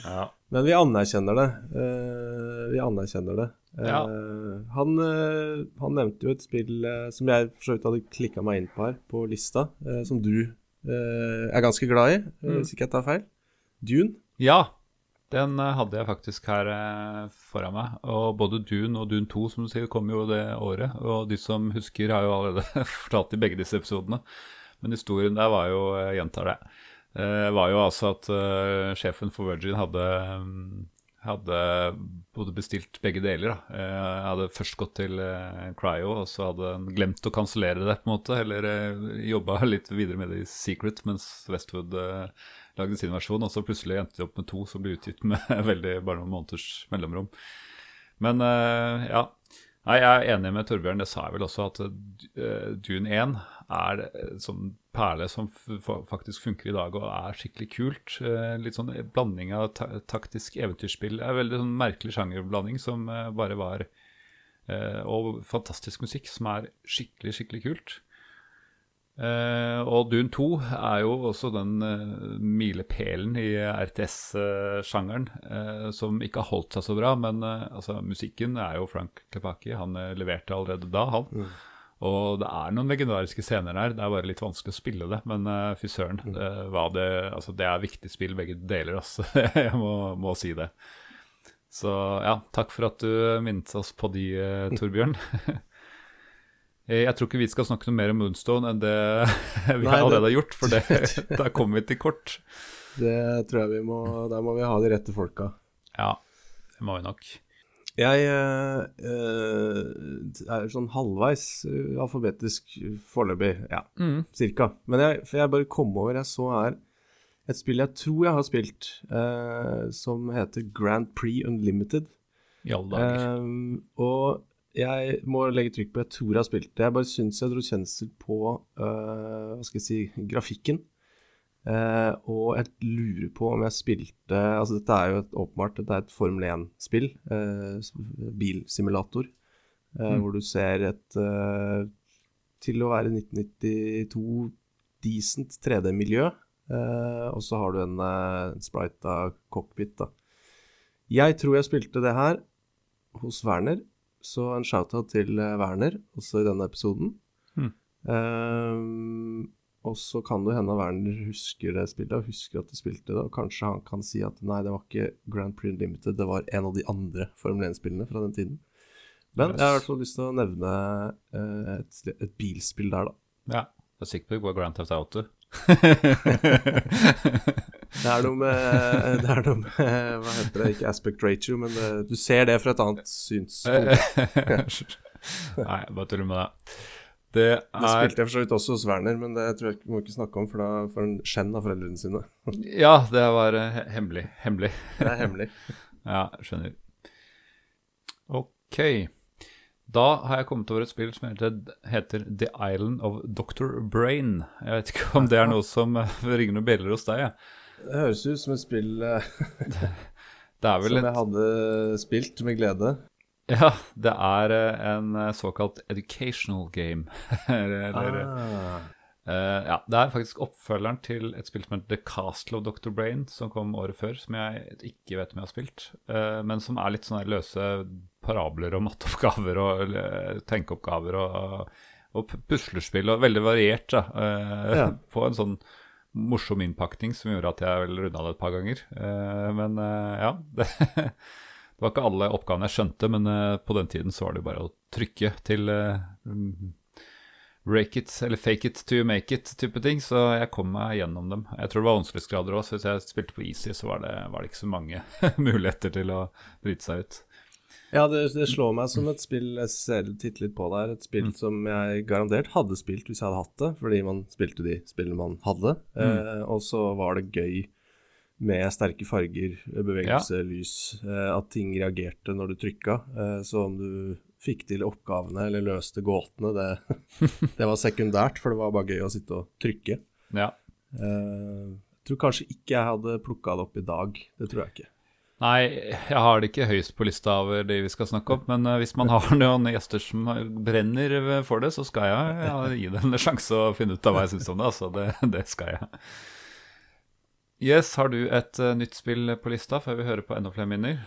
Ja. Men vi anerkjenner det. eh, vi anerkjenner det. Eh, Uh, han, uh, han nevnte jo et spill uh, som jeg for så vidt hadde klikka meg inn på her, på lista, som du er ganske glad i, Mm. hvis ikke jeg tar feil. Dune. Ja, den hadde jeg faktisk her foran meg. Og både Dune og Dune 2 som du sier, kom jo det året. Og de som husker, har jo allerede *laughs* fortalt i begge disse episodene. Men historien der var jo Jeg gjentar det. var jo altså at sjefen for Virgin hadde mm, hadde både bestilt begge deler. da. Jeg hadde først gått til eh, Cryo, og så hadde han glemt å kansellere det, på en måte. Eller eh, jobba *laughs* litt videre med det i secret, mens Westwood eh, lagde sin versjon. Og så plutselig endte de opp med to som ble utgitt med *laughs* veldig bare noen måneders mellomrom. Men eh, ja. Nei, Jeg er enig med Torbjørn, det sa jeg vel også, at uh, Dune 1 er en sånn perle som faktisk funker i dag og er skikkelig kult. Uh, litt sånn blanding av ta taktisk eventyrspill. Det er veldig sånn merkelig sjangerblanding som bare var Og fantastisk musikk som er skikkelig, skikkelig kult. Uh, og Dune 2 er jo også den uh, milepælen i RTS-sjangeren uh, som ikke har holdt seg så bra. Men altså, musikken er jo Frank Klepaki. Han leverte allerede da, han. Mm. Og det er noen legendariske scener der. Det er bare litt vanskelig å spille det. Men fy søren, mm. det, altså, det, er viktig spill begge deler. Altså. *laughs* Jeg må, må, si det. Så ja, takk for at du minnet oss på de, Torbjørn. *laughs* Eh, jeg tror ikke vi skal snakke noe mer om Moonstone enn det *laughs* vi Nei, allerede har gjort, for det, *laughs* der kommer vi til kort. Det tror jeg vi må Der må vi ha de rette folka. Ja, det må vi nok. Jeg øh, er sånn halvveis alfabetisk foreløpig, ja, mm. cirka. Men jeg, for jeg bare kom over Jeg så her et spill jeg tror jeg har spilt, øh, som heter Grand Prix Unlimited. I alle dager. Um, og jeg må legge trykk på jeg tror jeg har spilt det. Jeg bare syns jeg dro kjensel på uh, hva skal jeg si, grafikken. Uh, og jeg lurer på om jeg spilte Altså, dette er jo et, åpenbart dette er et Formel 1-spill. Uh, eh, bilsimulator. Mm. Hvor du ser et Til å være 1992 decent 3D-miljø. og så har du en, en sprite av cockpit, da. Jeg tror jeg spilte det her hos Werner. Så en shout-out til eh, Werner, også i denne episoden. Mm. Um, og så kan det hende Werner husker det spillet, og husker at de spilte det. Og kanskje han kan si at nei, det var ikke Grand Prix Limited, det var en av de andre Formel 1-spillene fra den tiden. Men yes. jeg har i hvert fall lyst til å nevne uh, et, et, bilspill der, da. Ja. Jeg er sikker på det var Grand Theft Auto. *laughs* Det er noe med, *laughs* det er noe med Hva heter det? Ikke aspect ratio, men det, du ser det fra et annet synspunkt. *laughs* Nei, bare tuller med det. Det, er... det spilte jeg for så vidt også hos Werner, men det tror jeg ikke må ikke snakke om, for da får han skjenn av foreldrene sine. *laughs* ja, det var uh, hemmelig. Hemmelig. det er hemmelig. ja, skjønner. Ok. Da har jeg kommet over et spill som heter, heter The Island of Doctor Brain. Jeg vet ikke om det er noe som ringer noen bjeller hos deg? Ja. Det høres ut som et spill eh, *laughs* som jeg hadde spilt med glede. Ja, det er eh, en eh, såkalt educational game. *laughs* Eller, ah. uh, ja, det er faktisk oppfølgeren til et spill som heter The Castle of Dr. Brain, som kom året før, som jeg ikke vet om jeg har spilt. Uh, men som er litt sånne løse parabler og matteoppgaver og tenkeoppgaver og, og puslespill, og veldig variert da, uh, ja. *laughs* på en sånn morsom innpakning som gjorde at jeg vel runda det et par ganger. Uh, men uh, ja. Det, *laughs* det, var ikke alle oppgavene jeg skjønte, men uh, på den tiden så var det bare å trykke til break it eller fake it to make it-type ting. Så jeg kom meg gjennom dem. Jeg tror det var vanskelighetsgrader òg, så hvis jeg spilte på easy, så var det, var det ikke så mange *laughs* muligheter til å bryte seg ut. Ja, det, det, slår meg som et spill Jeg ser titter litt på der. Et spill mm. som jeg garantert hadde spilt hvis jeg hadde hatt det, fordi man spilte de spillene man hadde. Mm. Eh, og så var det gøy med sterke farger, bevegelse, ja. lys. Eh, at ting reagerte når du trykka. Eh, så om du fikk til oppgavene eller løste gåtene, det, *laughs* det, var sekundært, for det var bare gøy å sitte og trykke. Ja. Eh, jeg tror kanskje ikke jeg hadde plukka det opp i dag. Det tror jeg ikke. Nei, jeg har det ikke høyst på lista over det vi skal snakke om. Men uh, hvis man har *laughs* noen gjester som brenner for det, så skal jeg ja, gi dem en sjanse å finne ut av hva jeg syns om det. Altså, det, det, skal jeg. Yes, har du et uh, nytt spill på lista før vi hører på enda flere minner?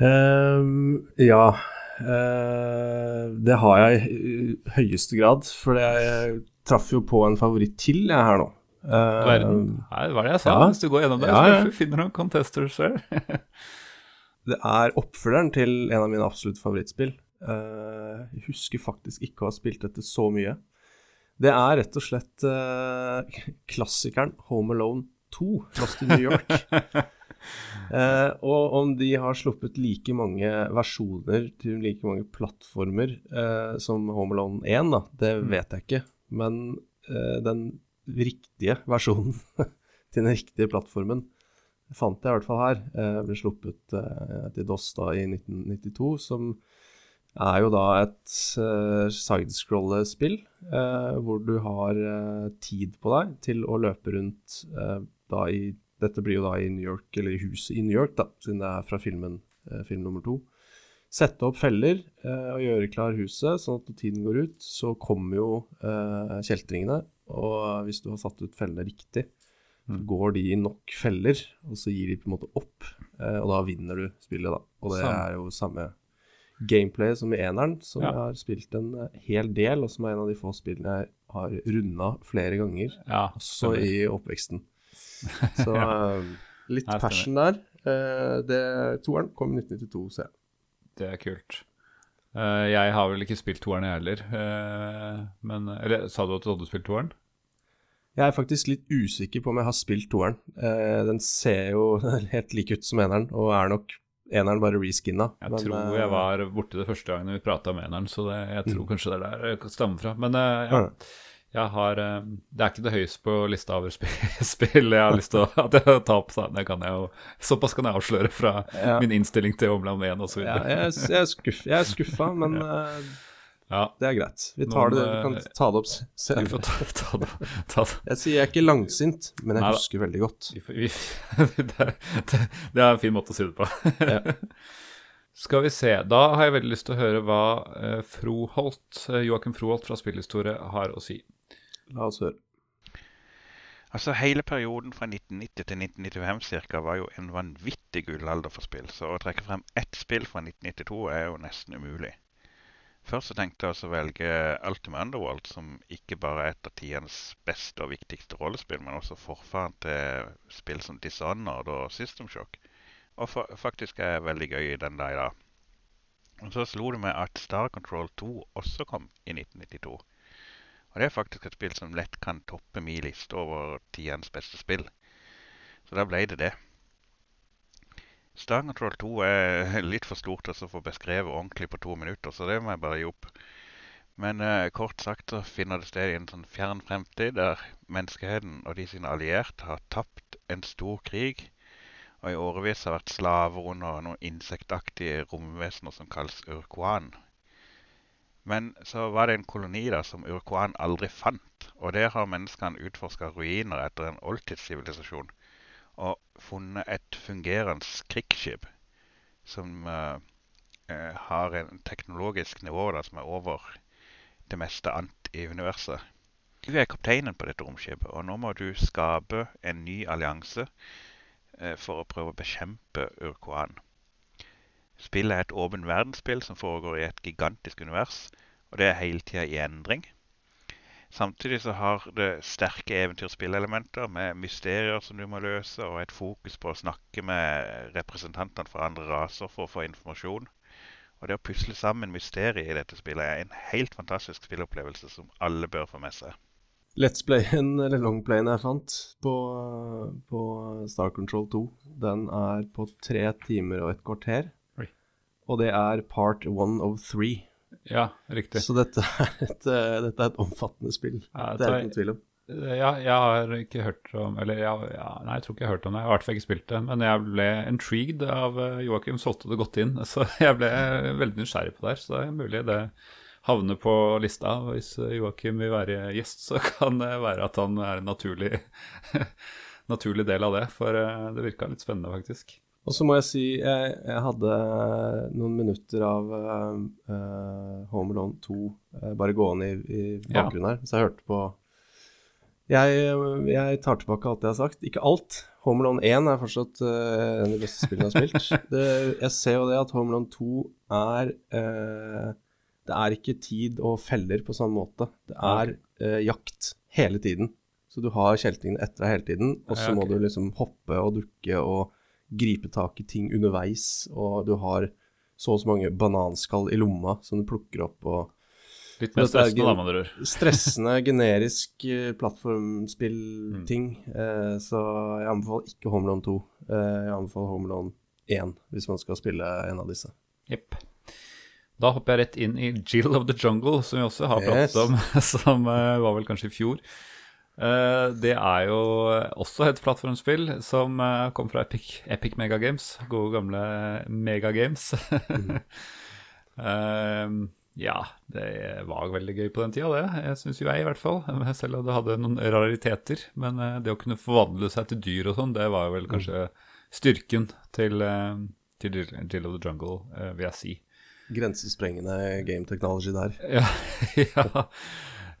Um, ja. Uh, det har jeg i høyeste grad. For jeg traff jo på en favoritt til jeg her nå. Uh, Verden. Nei, hva er det jeg sa? Ja. Hvis du går gjennom det, ja, ja. så *laughs* finner du noen contesters her. *laughs* det er oppfølgeren til en av mine absolutt favorittspill. Uh, jeg husker faktisk ikke å ha spilt dette så mye. Det er rett og slett uh, *laughs* klassikeren Home Alone 2, Lost in New York. uh, og om de har sluppet like mange versjoner til like mange plattformer som Home Alone 1, da, det mm. vet jeg ikke. Men den riktige versjonen *laughs* til den riktige plattformen Det fant jeg i hvert fall her. Jeg ble sluppet eh, til DOS da i 1992, som er jo da et uh, sidescrolle-spill hvor du har tid på deg til å løpe rundt da i Dette blir jo da i New York, eller i huset i New York, da, siden det er fra filmen, film nummer to. Sette opp feller og gjøre klar huset, sånn at når tiden går ut, så kommer jo kjeltringene. Og hvis du har satt ut fellene riktig, så går de i nok feller, og så gir de på en måte opp. og da vinner du spillet, da. Og det er jo samme gameplay som i eneren, som ja. jeg har spilt en eh, hel del, og som er en av de få spillene jeg har runda flere ganger, ja, også i oppveksten. *laughs* Så uh, litt passion der. Det, toeren kom i 1992, ser jeg. Det er kult. Jeg har vel ikke spilt toeren, jeg heller. men Eller sa du at du hadde spilt toeren? Jeg er faktisk litt usikker på om jeg har spilt toeren. den ser jo *laughs* helt lik ut som eneren, og er nok eneren bare reskinna. Jeg men, tror jeg var borti det første gangen vi prata om eneren, så det, jeg tror mm. kanskje det er der det stammer fra. Men eh, ja, jeg har eh, Det er ikke det høyeste på lista over *laughs* spill jeg har lyst til å *laughs* at jeg tar opp. Det kan jeg jo, såpass kan jeg avsløre fra ja. min innstilling til Omland 1 osv. Ja, jeg, jeg, er skuff, jeg er skuffa, men uh, ja. Det er greit. Vi tar Noen, det, vi kan eh, ta det opp senere. Vi får ta, ta det, ta det. Jeg sier jeg er ikke langsint, men jeg Nei, husker veldig godt. Vi, vi, *laughs* det, er, det, er en fin måte å si det på. ja. *laughs* Skal vi se. Da har jeg veldig lyst til å høre hva eh, Froholt, eh, Joakim Froholt fra Spillhistorie har å si. La oss høre. Altså Hele perioden fra 1990 til 1995 cirka, var jo en vanvittig gullalder for spill. Så å trekke frem ett spill fra 1992 er jo nesten umulig. Først så tenkte jeg å velge Ultimate Underworld, som ikke bare er et av tidenes beste og viktigste rollespill, men også forfaren til spill som Dishonored og System Shock. Og fa faktisk er veldig gøy i den der i dag. Og så slo det meg at Star Control 2 også kom i 1992. Og det er faktisk et spill som lett kan toppe min liste over tidenes beste spill. Så da ble det det. Star Control 2 er *laughs* litt for stort til å få beskrevet ordentlig på to minutter, så det må jeg bare gi opp. Men uh, kort sagt så finner det sted i en sånn fjern fremtid der menneskeheten og de sine allierte har tapt en stor krig, og i årevis har vært slaver under noen insektaktige romvesener som kalles Urkuan. Men så var det en koloni da som Urkuan aldri fant, og der har menneskene utforska ruiner etter en oldtidssivilisasjon og funnet et fungerende krigsskip som uh, uh, har en teknologisk nivå da, som er over det meste annet i universet. Du er kapteinen på dette romskipet, og nå må du skape en ny allianse uh, for å prøve å bekjempe Urkoan. Spillet er et åpen verdensspill som foregår i et gigantisk univers, og det er hele tida i endring. Samtidig så har det sterke eventyrspillelementer med mysterier som du må løse, og et fokus på å snakke med representantene fra andre raser for å få informasjon. Og det å pusle sammen mysteriet i dette spillet er en helt fantastisk spillopplevelse som alle bør få med seg. Let's Playen, eller longplayen jeg fant på, på, Star Control 2, den er på tre timer og et kvarter. Oi. Og det er part one of three. Ja, riktig. Så dette er et, eh, dette er et omfattende spill. Ja, det er det ikke noen tvil om. Ja, jeg har ikke hørt om Eller ja, ja, nei, jeg tror ikke jeg har hørt om det. Jeg har i hvert fall ikke spilt det. Men jeg ble intrigued av eh, Joakim solgte det godt inn. *laughs* Så jeg ble veldig nysgjerrig på det her. Så det er mulig det havner på lista. Hvis Joakim vil være gjest, så *laughs* kan det være at han er en naturlig, *laughs* naturlig del av det. For eh, det virka litt spennende, faktisk. Og så må jeg si jeg, jeg hadde noen minutter av uh, Home Alone 2 uh, bare gående i, i bakgrunnen ja. her, så jeg hørte på jeg, jeg, tar tilbake alt jeg har sagt. Ikke alt. Home Alone 1 er fortsatt uh, en av de beste spillene jeg har spilt. *laughs* Det, jeg ser jo det at Home Alone 2 er Det er ikke tid og feller på samme måte. Det er jakt hele tiden. Så du har kjeltingene etter deg hele tiden, og så ja, okay. må du liksom hoppe og dukke og gripe tak i ting underveis, og du har så og så mange bananskall i lomma som du plukker opp. og Litt mer stressende, da, med andre ord. *laughs* Stressende, generisk uh, plattformspill-ting. Mm. Eh, så jeg anbefaler ikke Homelone 2. Eh, jeg anbefaler Homelone 1 hvis man skal spille en av disse. Jepp. Da hopper jeg rett inn i Jill of the Jungle, som vi også har pratet yes. om, *laughs* som var vel kanskje i fjor. Eh, det er jo også et plattformspill som uh, kom fra Epic, Epic Megagames. Gode, gamle Megagames. mm. *laughs* Ehm, ja, det var veldig gøy på den tida, det. Jeg syns jo jeg, i hvert fall. Selv om det hadde noen rariteter. Men eh, det å kunne forvandle seg til dyr og sånn, det var jo vel kanskje styrken til, eh, til Jill of the Jungle, eh, vil jeg si. Grensesprengende game technology der. *laughs* Ja, ja,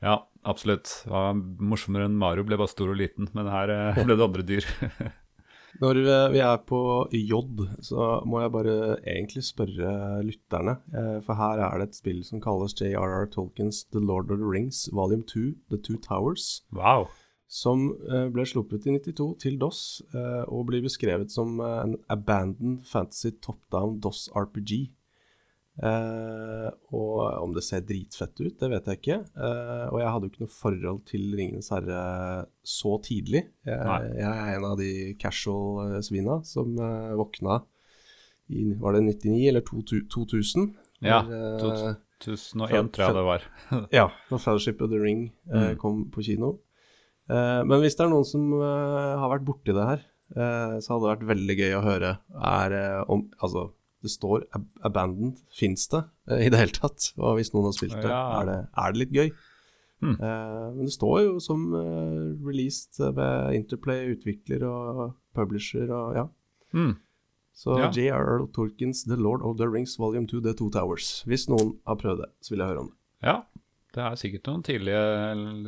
ja, absolutt. Det var morsommere enn Mario ble bare stor og liten, men her eh, ble det andre dyr. *laughs* Når eh, vi er på J, så må jeg bare egentlig spørre lytterne. eh, For her er det et spill som kalles JRR Tolkiens The Lord of the Rings Volume 2, The Two Towers. Wow. Som ble sluppet i 92 til DOS, og blir beskrevet som en abandoned fantasy top-down DOS RPG. Eh, og om det ser dritfett ut, det vet jeg ikke. Eh, og jeg hadde jo ikke noe forhold til Ringenes herre så tidlig. Jeg, jeg er en av de som eh, våkna i Var det 99 eller 2000? 2000 Ja, Når, eh, 2001 tror jeg det var. *laughs* ja, når Fellowship of the Ring Mm. kom på kino. Eh, men hvis det er noen som har vært borti det her, eh, så hadde det vært veldig gøy å høre er om Altså, det står ab 'abandoned'. Fins det eh, i det hele tatt? Og hvis noen har spilt det, Ja. er, det er det litt gøy? Hmm. Eh, men det står jo som eh, released ved Interplay, utvikler og publisher og ja. Hmm. Så Ja. J.R.R. Tolkiens The Lord of the Rings Volume 2, The Two Towers. Hvis noen har prøvd det, så vil jeg høre om det. Ja, det er sikkert noen tidlige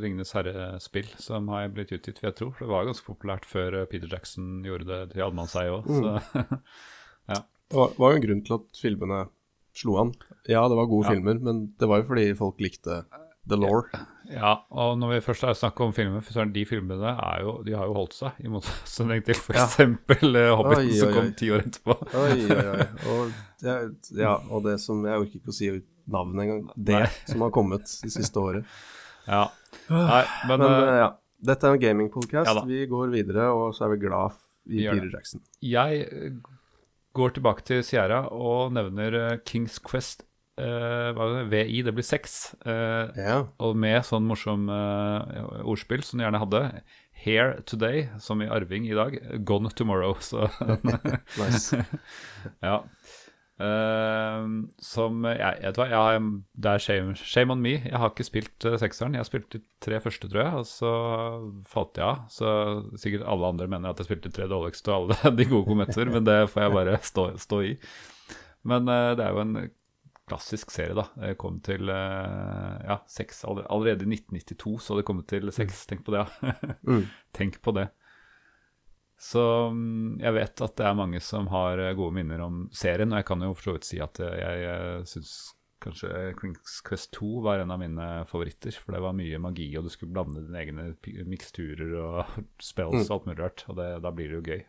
Ringenes herre-spill som har blitt utgitt, vil jeg tro. For det var ganske populært før eh, Peter Jackson gjorde det til allmannseie òg. Så *laughs* Det var, var jo en grunn til at filmene slo an. Ja, det var gode Ja. filmer, men det var jo fordi folk likte The Law. ja, og når vi først har snakket om filmer, for de filmene er jo, de har jo holdt seg, i motsetning til for Ja. eksempel eh, Hobbiten Oi, som kom ti år etterpå. Oi, oi, oi. *laughs* Og, det, ja, og det som Jeg orker ikke å si navnet engang. Det Nei. som har kommet det siste året. Ja. Nei, men, Men eh, ja. Dette er en gamingpodkast. Ja vi går videre, og så er vi glad i Peter Jackson. jeg går tilbake til Sierra og nevner eh, Kings Quest eh, er det, VI, det blir seks. Eh, Ja. Og med sånn morsom eh, ordspill som de gjerne hadde. Here today, som i arving i dag. Gone tomorrow. Så *laughs* Nice. *laughs* ja. Eh, som jeg, vet hva, jeg, det er shame, shame on me. Jeg har ikke spilt uh, sekseren. Jeg spilte de tre første, tror jeg, og så falt jeg av. Så sikkert alle andre mener at jeg spilte de tre dårligste og alle *laughs* de gode kometer, men det får jeg bare stå, stå i. Men uh, det er jo en klassisk serie, da. Jeg kom til eh, ja, seks aller- allerede i 1992, så hadde det kommet til seks. Tenk på det, ja. Mm. *laughs* Tenk på det. Så mm, jeg vet at det er mange som har eh, gode minner om serien, og jeg kan jo for så vidt si at eh, jeg, jeg syns kanskje Kings Quest 2 var en av mine favoritter. For det var mye magi, og du skulle blande dine egne miksturer og *laughs* spells og alt mulig rart. Og det, da blir det jo gøy.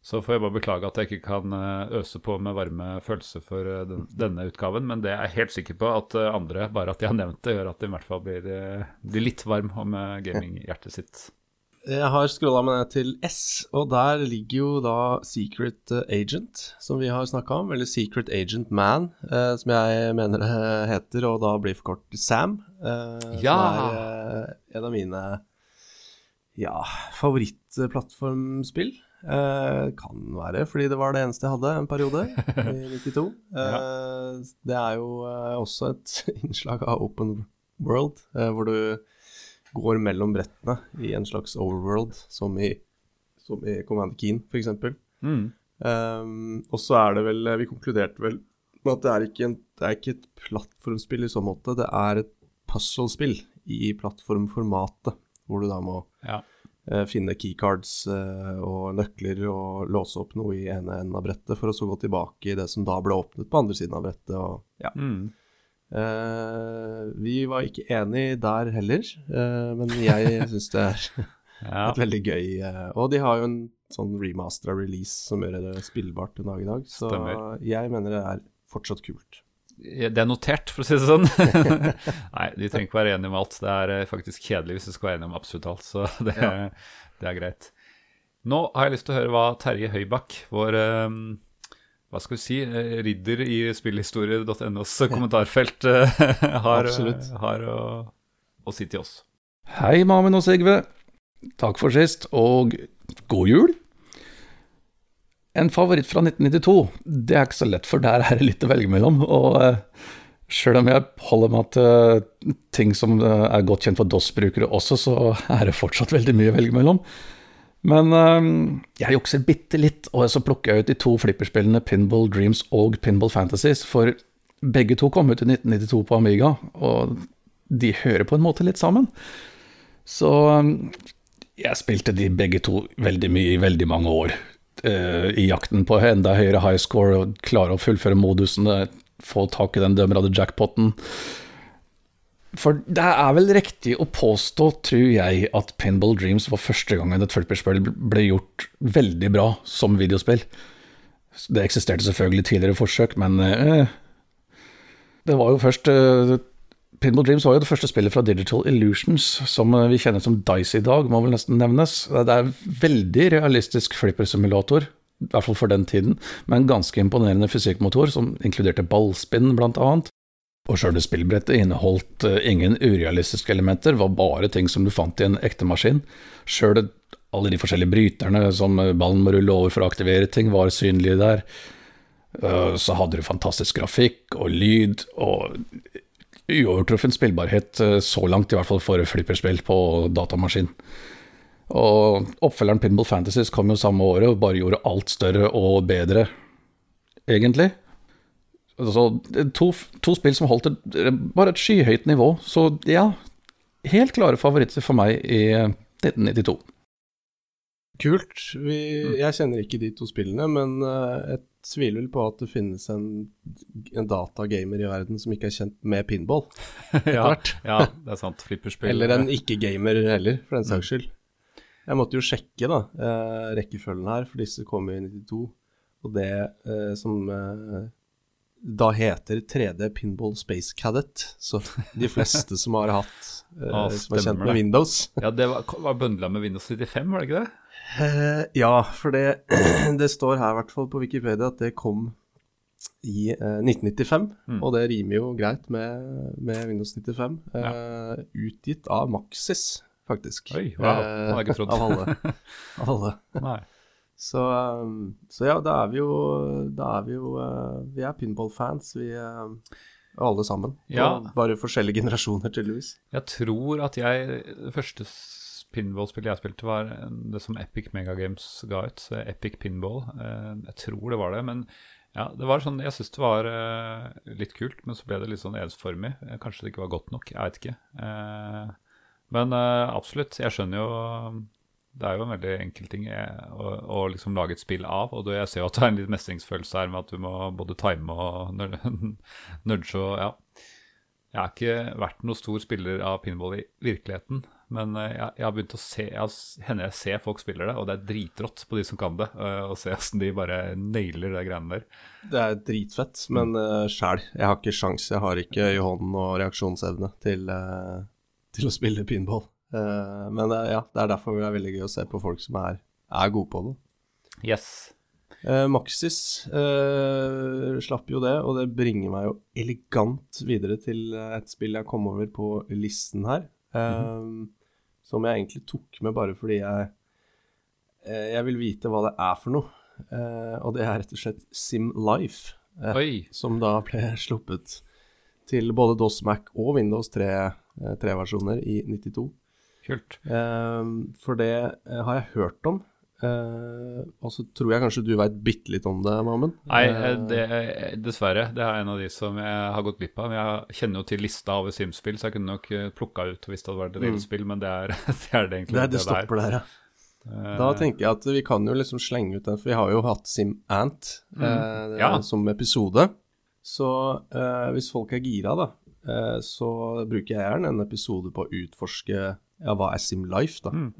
Så får jeg bare beklage at jeg ikke kan eh, øse på med varme følelser for eh, den, denne utgaven, men det er jeg helt sikker på at eh, andre, bare at de har nevnt det, gjør at de i hvert fall blir, eh, blir litt varm om eh, gaminghjertet sitt. Jeg har scrolla meg ned til S, og der ligger jo da Secret eh, Agent, som vi har snakka om, eller Secret Agent Man, eh, som jeg mener det heter, og da blir for kort Sam. Eh, Ja! Som er eh, en av mine ja, favorittplattformspill. Eh, kan være fordi det var det eneste jeg hadde en periode, i *laughs* 92. Eh, Det er jo eh, også et *laughs* innslag av open world, eh, hvor du går mellom brettene i en slags overworld, som i, som i Command Keen, f.eks. Mm. Um, og så er det vel Vi konkluderte vel med at det er ikke, en, det er ikke et plattformspill i så måte, det er et puzzlespill i plattformformatet, hvor du da må Ja. uh, finne keycards uh, og nøkler og låse opp noe i ene enden av brettet, for å så gå tilbake i det som da ble åpnet på andre siden av brettet. Og, ja. Mm. Eh, vi var ikke enig der heller, eh, men jeg *laughs* syns det er Ja. et veldig gøy eh, Og de har jo en sånn remastera release som gjør det spillbart en dag i dag, så Stemmer. jeg mener det er fortsatt kult. Det er notert, for å si det sånn. *laughs* Nei, de trenger ikke være enige om alt. Det er faktisk kjedelig hvis du skal være enige om absolutt alt, så *laughs* det, det er greit. Nå har jeg lyst til å høre hva Terje Høybakk, vår eh, hva skal vi si, eh, ridder i spillhistorie.nos kommentarfelt, eh, *laughs* har, har å, å si til oss. Hei, Mamen og Sigve. Takk for sist, og god jul. en favoritt fra 1992, det er ikke så lett, for der er det litt å velge mellom. Og uh, sjøl om jeg holder meg til ting som er godt kjent for DOS-brukere også, så er det fortsatt veldig mye å velge mellom. Men jeg jukser bitte litt, og så plukker jeg ut de to flipperspillene Pinball Dreams og Pinball Fantasies, for begge to kom ut i 1992 på Amiga, og de hører på en måte litt sammen. Så jeg spilte de begge to veldig mye i veldig mange år. Uh, I jakten på enda høyere high score og klare å fullføre modusene, få tak i den dømmerade jackpoten. For det er vel riktig å påstå, tror jeg, at Pinball Dreams var første gangen et flipperspill ble gjort veldig bra som videospill. Det eksisterte selvfølgelig tidligere forsøk, men eh, det var jo først eh, Pinball Dreams var jo det første spillet fra Digital Illusions, som vi kjenner som Dice i dag, må vel nesten nevnes. Det er veldig realistisk flippersimulator, i hvert fall for den tiden, med en ganske imponerende fysikkmotor som inkluderte ballspinn, blant annet. Og sjøle spillbrettet inneholdt eh, ingen urealistiske elementer, var bare ting som du fant i en ekte maskin. Sjøl alle de forskjellige bryterne som ballen må rulle over for å aktivere ting, var synlige der. Eh, så hadde du fantastisk grafikk og lyd og uovertruffen spillbarhet eh, så langt, i hvert fall for flipperspill på datamaskin. Og oppfølgeren Pinball Fantasies kom jo samme året og bare gjorde alt større og bedre, egentlig. Altså, to, to spill som holdt et, bare et skyhøyt nivå. Så ja, helt klare favoritter for meg i 1992. Kult. Vi, jeg kjenner ikke de to spillene, men jeg tviler vel på at det finnes en, en datagamer i verden som ikke er kjent med pinball. *laughs* ja, ja, det er sant. Flipperspill. Eller en ikke-gamer heller, for den saks mm. skyld. Jeg måtte jo sjekke da, rekkefølgen her, for disse kom i 92. Og det eh, som da heter 3D Pinball Space Cadet. Så de fleste som har hatt ah, som er kjent med Windows Ja, det var, var bøndla med Windows 95, var det ikke det? Uh, ja, for det, *clears throat* det står her i hvert fall på Wikipedia at det kom i eh, 1995. Mm. Og det rimer jo greit med, med Windows 95. Uh, ja. Eh, utgitt av Maxis, faktisk. Oi, wow. Trodd. av alle. *laughs* av alle. Nei. Så, um, så, ja, da er vi jo, er vi, jo vi er pinball-fans, vi alle sammen. Ja. Bare forskjellige generasjoner, tydeligvis. Jeg tror at jeg det første pinball-spillet jeg spilte, var det som Epic Megagames ga ut. Epic Pinball. Eh, jeg tror det var det. Men ja, det var sånn, jeg syns det var eh, litt kult, men så ble det litt sånn ensformig. Eh, kanskje det ikke var godt nok. Jeg vet ikke. Men absolutt, jeg skjønner jo det er jo en veldig enkel ting å, å liksom lage et spill av. Og jeg ser jo at det er en litt mestringsfølelse her med at du må både time og *laughs* nudge og ja. Jeg har ikke vært noen stor spiller av pinball i virkeligheten. Men eh, jeg, jeg, har begynt å se jeg, hender jeg ser folk spiller det, og det er dritrått på de som kan det. Å se åssen de bare nailer det greiene der. Det er dritfett, men uh, sjæl. Jeg har ikke sjans. Jeg har ikke i hånden og reaksjonsevne til, uh, til å spille pinball. Uh, men ja, det er derfor det er veldig gøy å se på folk som er, er gode på det. Yes. Uh, Maxis slapp jo det, og det bringer meg jo elegant videre til et spill jeg kom over på listen her. Mm -hmm som jeg egentlig tok med bare fordi jeg, eh, jeg vil vite hva det er for noe. Eh, og det er rett og slett Sim Life, eh, som da ble sluppet til både DOS Mac og Windows 3-versjoner i 92. Kult. for det har jeg hørt om. Uh, og så tror jeg kanskje du veit bitte litt om det, Mammen? Nei, det, dessverre. Det er en av de som jeg har gått glipp av. Men jeg kjenner jo til lista over Sims-spill, så jeg kunne nok plukka ut hvis det hadde vært et reelt mm. spill, men det er, *laughs* det er, det egentlig. Det, det stopper der, ja. Uh, da tenker jeg at vi kan jo liksom slenge ut den, for vi har jo hatt SimAnt mm. uh, ja. som episode. Så hvis folk er gira, da, så bruker jeg gjerne en episode på å utforske ja, hva er Sim Life, da? Mm.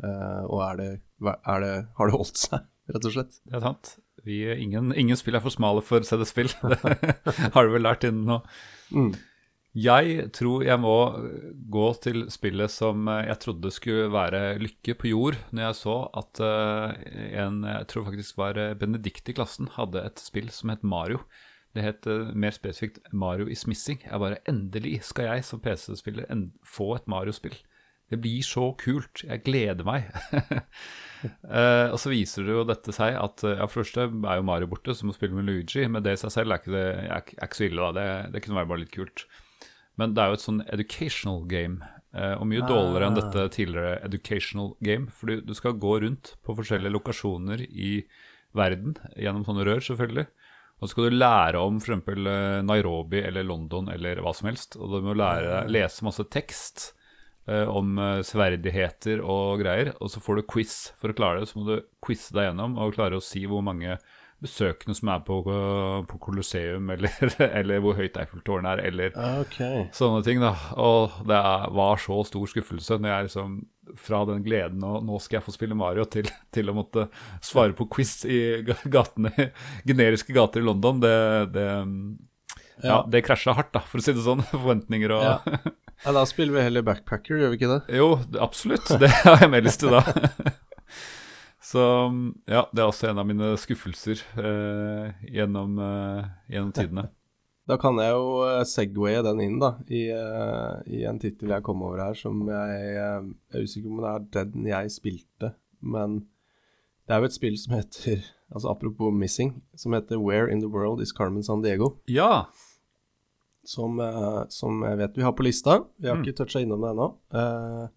og er det er det, har det holdt seg, *laughs* rett og slett? Det er sant. Vi, ingen, ingen, spill er for smale for CD-spill. *laughs* Det har du vel lært innen nå. Mm. Jeg tror jeg må gå til spillet som jeg trodde skulle være lykke på jord, når jeg så at uh, en jeg tror faktisk var Benedikt i klassen, hadde et spill som het Mario. Det het uh, mer spesifikt Mario is missing. Jeg bare Endelig skal jeg som PC-spiller få et Mario-spill. Det blir så kult. Jeg gleder meg. uh, *laughs* og så viser det jo dette seg at ja, for det første er jo Mario borte, som må spille med Luigi. Men det i seg selv er ikke, det, er, er ikke så ille, da. Det, det kunne være bare litt kult. Men det er jo et sånn educational game. Uh, og mye dårligere enn dette tidligere educational game. For du, du skal gå rundt på forskjellige lokasjoner i verden, gjennom sånne rør, selvfølgelig. Og så skal du lære om f.eks. Nairobi eller London eller hva som helst. Og du må lære, lese masse tekst eh, om eh, sverdigheter og greier. Og så får du quiz for å klare det. Så må du quize deg gjennom og klare å si hvor mange besøkende som er på, på Colosseum, *laughs* eller, eller hvor høyt Eiffeltårnet er, eller okay. sånne ting. da Og det var så stor skuffelse når jeg liksom fra den gleden og nå skal jeg få spille Mario, til, til å måtte svare på quiz i ga- gatene, *laughs* generiske gater i London, det, det ja, Ja. det krasja hardt, da, for å si det sånn. *laughs* Forventninger og Ja. Ja, da spiller vi heller backpacker, gjør vi ikke det? Jo, absolutt. Det har jeg mer lyst til da. *laughs* Så ja, det er også en av mine skuffelser eh, gjennom, eh, gjennom tidene. *laughs* Da kan jeg jo eh, segwaye den inn, da, i, eh, i en tittel jeg kom over her som jeg, eh, jeg er usikker om det er den jeg spilte, men det er jo et spill som heter *laughs* Altså apropos missing, som heter Where in the World is Carmen San Diego? Ja. Som, eh, som jeg vet vi har på lista. Vi har Mm. ikke toucha innom det ennå. Eh,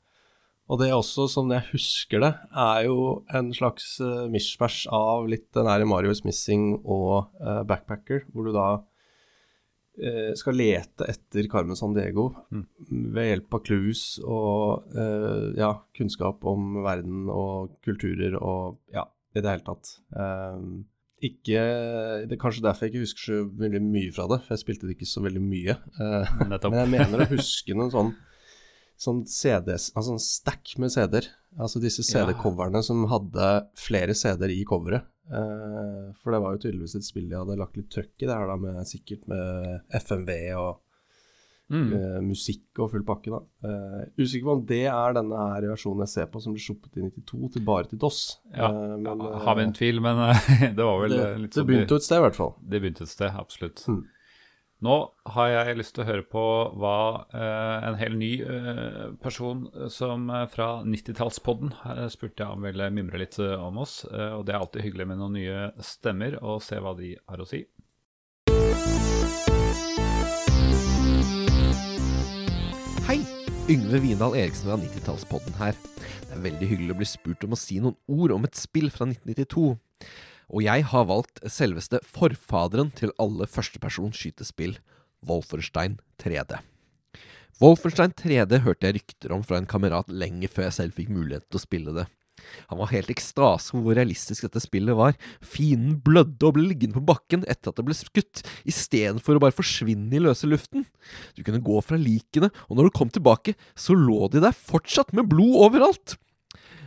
og det er også, som jeg husker det, er jo en slags uh, mishmash av litt den der Mario is Missing og uh, Backpacker, hvor du da uh, skal lete etter Carmen San Diego Mm. ved hjelp av clues og uh, ja, kunnskap om verden og kulturer og ja, i det hele tatt. Eh, ikke Det er kanskje derfor jeg ikke husker så veldig mye fra det, for jeg spilte det ikke så veldig mye. Uh, men jeg mener å huske noen sånn Sånn CDs, altså en stack med CD-er. Altså disse CD-coverne som hadde flere CD-er i coveret. Uh, for det var jo tydeligvis et spill de hadde lagt litt trøkk i det her, da, med, sikkert med FMV og Mm. eh, musikk og full pakke, da. Eh, usikker på om det er denne her versjonen jeg ser på som ble sluppet i 92 til bare til DOS. Ja, Eh, men, har vi en tvil, men *laughs* det var vel det, litt sånn det begynte et sted, i hvert fall. Det begynte et sted, absolutt. Mm. Nå har jeg lyst til å høre på hva eh, en helt ny eh, person som fra 90-tallspodden eh, spurte jeg om ville mimre litt om oss. og det er alltid hyggelig med noen nye stemmer, og se hva de har å si. Yngve Vindal Eriksen fra 90-tallspodden her. Det er veldig hyggelig å bli spurt om å si noen ord om et spill fra 1992. Og jeg har valgt selveste forfaderen til alle førstepersons skytespill, Wolferstein 3D. Wolferstein 3D hørte jeg rykter om fra en kamerat lenge før jeg selv fikk mulighet til å spille det. Han var helt ekstase over hvor realistisk dette spillet var. Fienden blødde og ble liggende på bakken etter at det ble skutt, istedenfor å bare forsvinne i løse luften. Du kunne gå fra likene, og når du kom tilbake, så lå de der fortsatt med blod overalt.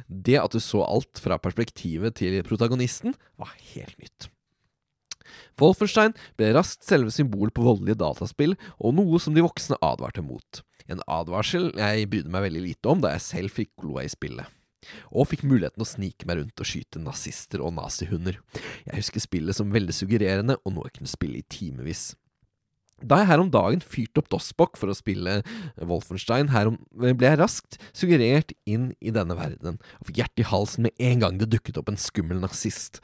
Det at du så alt fra perspektivet til protagonisten, var helt nytt. Wolfenstein ble raskt selve symbolet på voldelige dataspill, og noe som de voksne advarte mot. En advarsel jeg brydde meg veldig lite om da jeg selv fikk kloa i spillet. Og fikk muligheten å snike meg rundt og skyte nazister og nazihunder. Jeg husker spillet som veldig suggererende, og noe jeg kunne spille i timevis. Da jeg her om dagen fyrte opp Dossbock for å spille Wolfenstein, her om, ble jeg raskt suggerert inn i denne verden, og fikk hjertet i halsen med en gang det dukket opp en skummel nazist.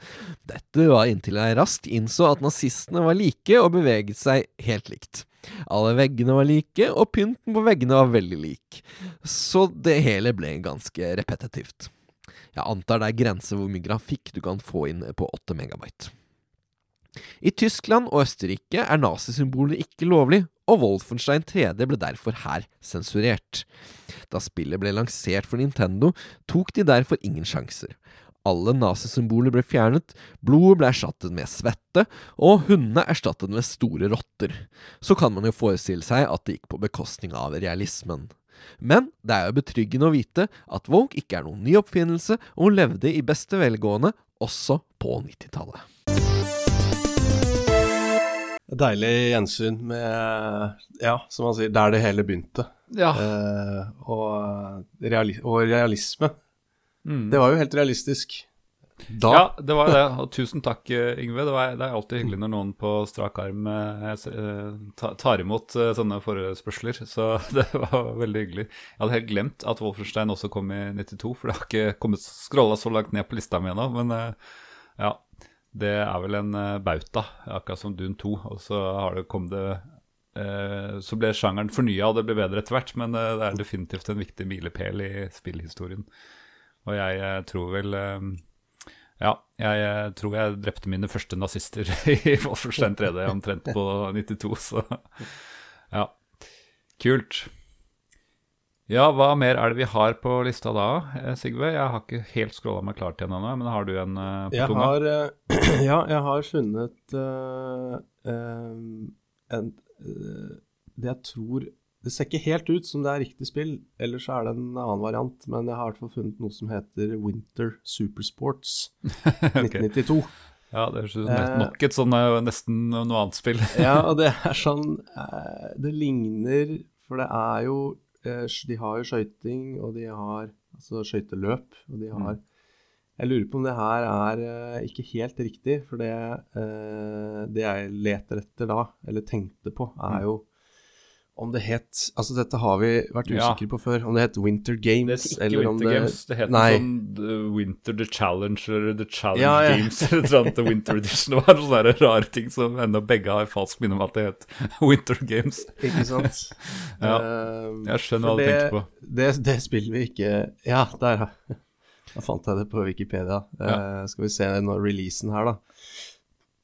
Dette var inntil jeg raskt innså at nazistene var like og beveget seg helt likt. Alle veggene var like, og pynten på veggene var veldig lik, så det hele ble ganske repetitivt. Jeg antar det er grenser hvor mye grafikk du kan få inn på 8 megabyte. I Tyskland og Østerrike er nazisymboler ikke lovlig, og Wolfenstein 3D ble derfor her sensurert. Da spillet ble lansert for Nintendo, tok de derfor ingen sjanser. Alle nazisymboler ble fjernet, blodet ble erstattet med svette, og hundene erstattet med store rotter. Så kan man jo forestille seg at det gikk på bekostning av realismen. Men det er jo betryggende å vite at Woke ikke er noen ny oppfinnelse, og hun levde i beste velgående også på 90-tallet. Deilig gjensyn med, ja, som man sier, der det hele begynte. Ja. Eh, og, reali og realisme. Mm. Det var jo helt realistisk. Da Ja, det var det. Og tusen takk, eh, Yngve. Det, var, det er alltid hyggelig når noen på strak arm eh, eh, ta- tar imot eh, sånne forespørsler. *laughs* Så *laughs* det var veldig hyggelig. Jeg hadde helt glemt at Wolfenstein også kom i 92, for det har ikke kommet skrolla så langt ned på lista mi ennå. Men eh, ja, det er vel en eh, bauta, akkurat som Dune 2. Og så har det kom det eh, Så ble sjangeren fornya, og det ble bedre etter hvert. Men eh, det er definitivt en viktig milepæl i spillhistorien. Og jeg eh, tror vel eh, ja, jeg eh, tror jeg drepte mine første nazister *laughs* i Wolfenstein 3D omtrent på 92, så ja. Kult. Ja, hva mer er det vi har på lista da, Sigve? Jeg har ikke helt scrolla meg klart den ennå, men har du en på Jeg tunga? har, *clears throat* ja, jeg har funnet uh, en, det jeg tror Det ser ikke helt ut som det er riktig spill, ellers er det en annen variant, men jeg har i hvert fall funnet noe som heter Winter Supersports *laughs* 1992. Ja, det høres ut som nok et sånn eh, nesten noe annet spill. *laughs* Ja, og det *laughs* er sånn eh, Det ligner For det er jo eh, De har jo skøyting, og de har altså skøyteløp, og de har Jeg lurer på om det her er ikke helt riktig, for det, det jeg leter etter da, eller tenkte på, er jo om det het Altså, dette har vi vært Ja. usikre på før. Om det het Winter Det Games, ikke eller om Winter det Games, det heter noe sånn The Winter The Challenge eller The Challenge Ja, ja. Games eller sånn The Winter Edition. Det var sånne rare ting som ennå begge har falskt minne om at det het *laughs* Winter Games. Ikke sant? *laughs* Ja, Eh, Jeg skjønner hva du det- tenker på. Det, det spiller vi ikke Ja, der, ja. Da fant jeg det på Wikipedia. Uh, skal vi se når releasen her, da.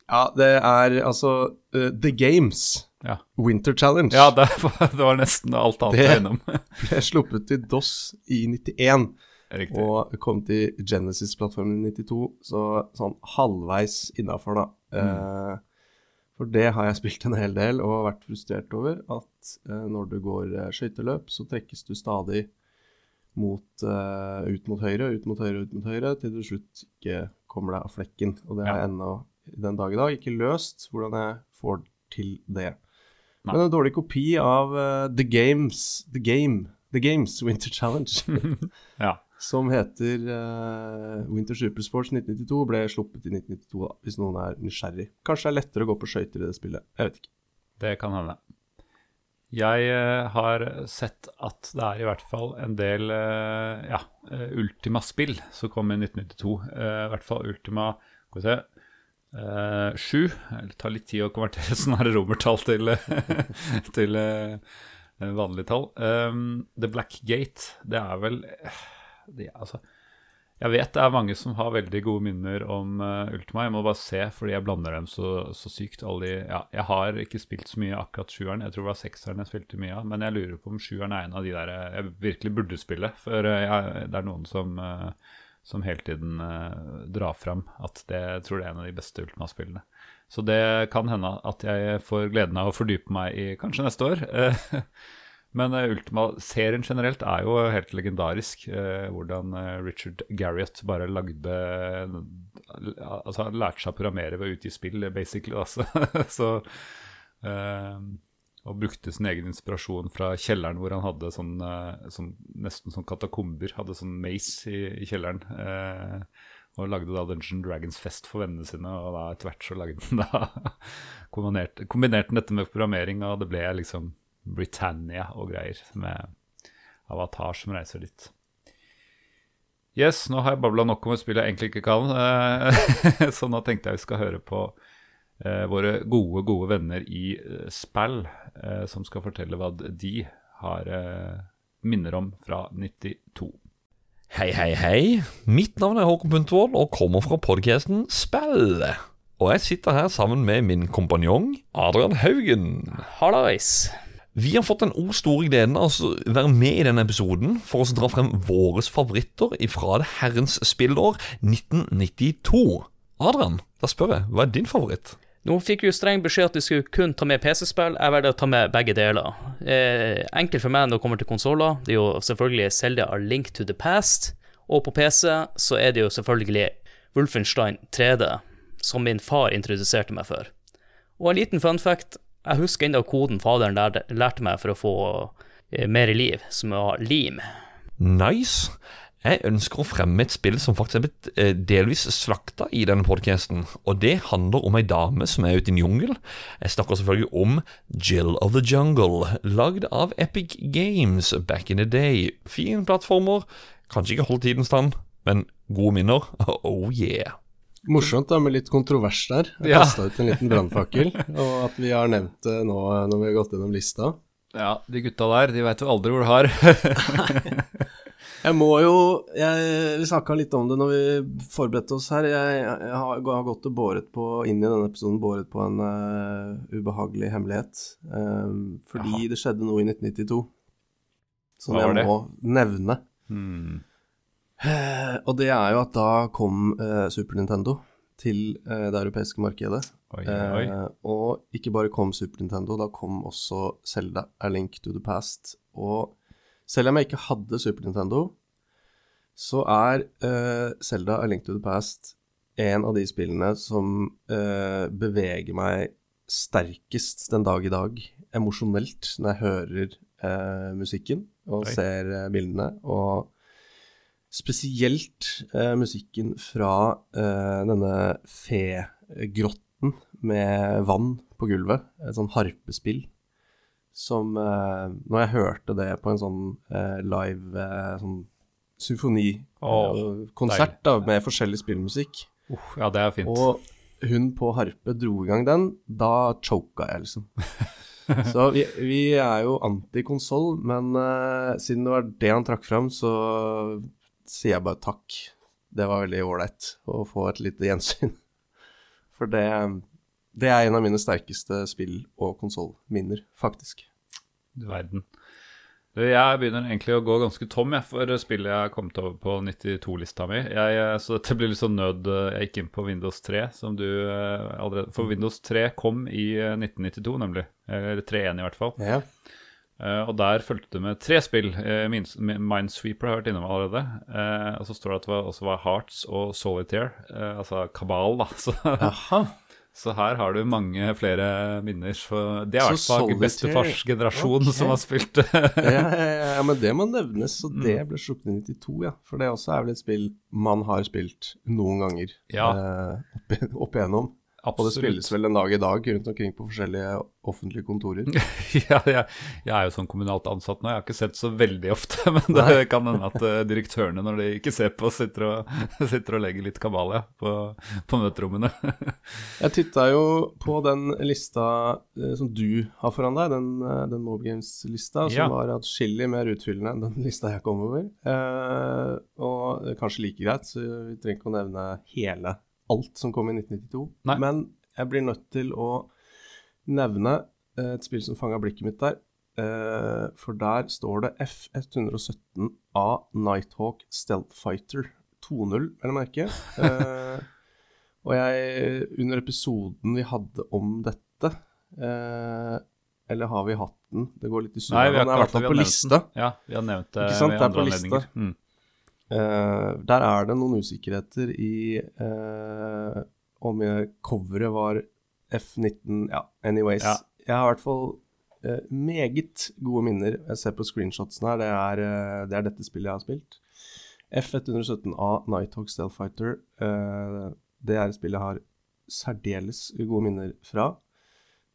Ja, det er altså uh, The Games. Ja. Winter Challenge. Ja, det var, det var nesten alt annet Det- jeg var innom. *laughs* Ble sluppet til DOS i 91 Riktig. og kom til Genesis-plattformen i 92, så sånn halvveis innafor, da. Eh, for det har jeg spilt en hel del og vært frustrert over at eh, når du går eh, skøyteløp, så trekkes du stadig mot, eh, ut mot høyre, ut mot høyre, ut mot høyre, til du slutt ikke kommer deg av flekken. Og det har jeg ennå den dag i dag ikke løst, hvordan jeg får til det. Nei. Men en dårlig kopi av uh, The Games The Game The Games Winter Challenge *laughs* Ja. som heter uh, Winter Supersports 1992, ble sluppet i 1992, da, hvis noen er nysgjerrig. Kanskje det er lettere å gå på skøyter i det spillet. Jeg vet ikke. Det kan hende. Jeg uh, har sett at det er i hvert fall en del uh, ja, Ultima-spill som kom i 1992. Eh, I hvert fall Ultima Skal vi se eh, 7. Det tar litt tid å konvertere *laughs* sånne romertall til, *laughs* til uh, vanlige tall. Um, The Black Gate, det er vel det, altså, jeg vet det er mange som har veldig gode minner om uh, Ultima. Jeg må bare se, fordi jeg blander dem så, så sykt. De, ja, jeg har ikke spilt så mye akkurat sjueren. Jeg tror det var sekseren jeg spilte mye av. Men jeg lurer på om sjueren er en av de der eh, jeg virkelig burde spille. For eh, jeg, det er noen som, eh, som hele tiden eh, drar fram at det tror det er en av de beste Ultima-spillene. Så det kan hende at jeg får gleden av å fordype meg i kanskje neste år. *laughs* Men eh, Ultima-serien generelt er jo helt legendarisk. eh, hvordan Richard Garriott bare lagde Altså lærte seg å programmere ved å utgi spill, basically. Altså. Så, *laughs* og brukte sin egen inspirasjon fra kjelleren hvor han hadde sånn, eh, sånn nesten sånn katakomber. Hadde sånn maze i, i kjelleren. eh, og lagde da Dungeon Dragons Fest for vennene sine, og da etter hvert så lagde han da *laughs* kombinerte, kombinerte dette med programmering, og det ble liksom Britannia og greier, med Avatar som reiser dit. Yes, nå har jeg babla nok om et spill jeg egentlig ikke kan, eh, *laughs* så nå tenkte jeg vi skal høre på våre gode, gode venner i eh, Spell, eh, som skal fortelle hva de har eh, minner om fra 92. Hei, hei, hei. Mitt navn er Håkon Puntervold og kommer fra podcasten Spill. Og jeg sitter her sammen med min kompanjong Adrian Haugen. Hallais. Vi har fått den o store gleden av å være med i denne episoden for å dra frem våre favoritter fra det herrens spillår 1992. Adrian, da spør jeg, hva er din favoritt? Nå fikk vi jo streng beskjed at vi skulle kun ta med PC-spill. Jeg velger å ta med begge deler. Eh, enkelt for meg når det kommer til konsoller. Det er jo selvfølgelig Selda A Link to the Past. Og på PC så er det jo selvfølgelig Wolfenstein 3D, som min far introduserte meg for. Og en liten fun fact. Jeg husker ennå koden faderen lærte, meg for å få eh, mer liv, som var lim. Nice. Jeg ønsker å fremme et spill som faktisk er blitt eh, delvis slakta i denne podcasten. Og det handler om ei dame som er ute i en jungel. Jeg snakker selvfølgelig om Jill of the Jungle, lagd av Epic Games back in the day. Fin plattformer. Kanskje ikke holdt tidens tann, men gode minner. *laughs* Oh yeah. Morsomt da, med litt kontrovers der. Jeg Ja. kasta ut en liten brannfakkel, og at vi har nevnt det nå når vi har gått gjennom lista. Ja, de gutta der, de veit jo aldri hvor du har. *laughs* Jeg må jo jeg, Vi snakka litt om det når vi forberedte oss her. Jeg, jeg har, jeg har gått og båret på inn i denne episoden båret på en uh, ubehagelig hemmelighet. Um, fordi det skjedde noe i 1992 som jeg det? må nevne. Hmm. Uh, og det er jo at da kom uh, Super Nintendo til det europeiske markedet. Oi, oi, og ikke bare kom Super Nintendo, da kom også Zelda A Link to the Past. Og selv om jeg ikke hadde Super Nintendo, så er uh, Zelda A Link to the Past en av de spillene som uh, beveger meg sterkest den dag i dag, emosjonelt, når jeg hører uh, musikken og Oi. ser bildene. Og spesielt musikken fra denne fegrotten med vann på gulvet, et sånn harpespill, som eh, Når jeg hørte det på en sånn eh, live eh, sånn symfonikonsert oh, da, med forskjellig spillmusikk, uh, ja, det er fint. og hun på harpe dro i gang den, da choka jeg, liksom. *laughs* Så vi, vi er jo anti-konsoll, men eh, siden det var det han trakk fram, så sier jeg bare takk. Det var veldig ålreit å få et lite gjensyn. *laughs* For det, det er en av mine sterkeste spill- og konsollminner, faktisk. Du verden. Jeg begynner egentlig å gå ganske tom jeg, for spillet jeg har kommet over på 92-lista mi. Jeg, eh, så dette blir litt sånn nød. eh, Jeg gikk inn på Windows 3, som du eh, allerede For Windows 3 kom i eh, 1992, nemlig. Eller 3.1 i hvert fall. Ja. Uh, og der fulgte det med tre spill. Uh, Minesweeper har jeg vært innom allerede. Uh, og så står det at det var, også var Hearts og Solitaire, altså Kabal, da. *laughs* Så. Så her har du mange flere minner. Så det er i hvert fall bestefars generasjon okay. som har spilt *laughs* ja, ja, *laughs* ja, men det må nevnes, så det Mm. ble sluppet i 92, ja. For det også er vel et spill man har spilt noen ganger Ja. eh, opp, opp igjennom. Og det spilles vel en dag i dag rundt omkring på forskjellige offentlige kontorer. *laughs* ja, jeg, jeg er jo sånn kommunalt ansatt nå. Jeg har ikke sett så veldig ofte, *laughs* men det Nei. kan hende at eh, direktørene, når de ikke ser på, sitter og, *laughs* sitter og legger litt kabal ja, på, på møterommene. Jeg titta jo på den lista eh, som du har foran deg, den, eh, den Mob Games-lista, som Ja. var atskillig mer utfyllende enn den lista jeg kom over. Eh, og kanskje like greit, så vi trenger ikke å nevne hele alt som kom i 1992. Nei. Men jeg blir nødt til å nevne eh, et spill som fanga blikket mitt der. Eh, for der står det F117A Nighthawk Stealth Fighter 2.0, vel å merke. Eh, og jeg, under episoden vi hadde om dette Eller har vi hatt den? Det går litt i surr. Den er i hvert fall på liste. Ja, vi har nevnt det Ikke sant, det er på liste. Mm. Eh, der er det noen usikkerheter i uh, om coveret var F19 Ja, anyways. Ja. Jeg har i hvert fall uh, meget gode minner. Jeg ser på screenshotsene her, det er, det er dette spillet jeg har spilt. F117A Nighthawk Stealth Fighter. det er et spill jeg har særdeles gode minner fra.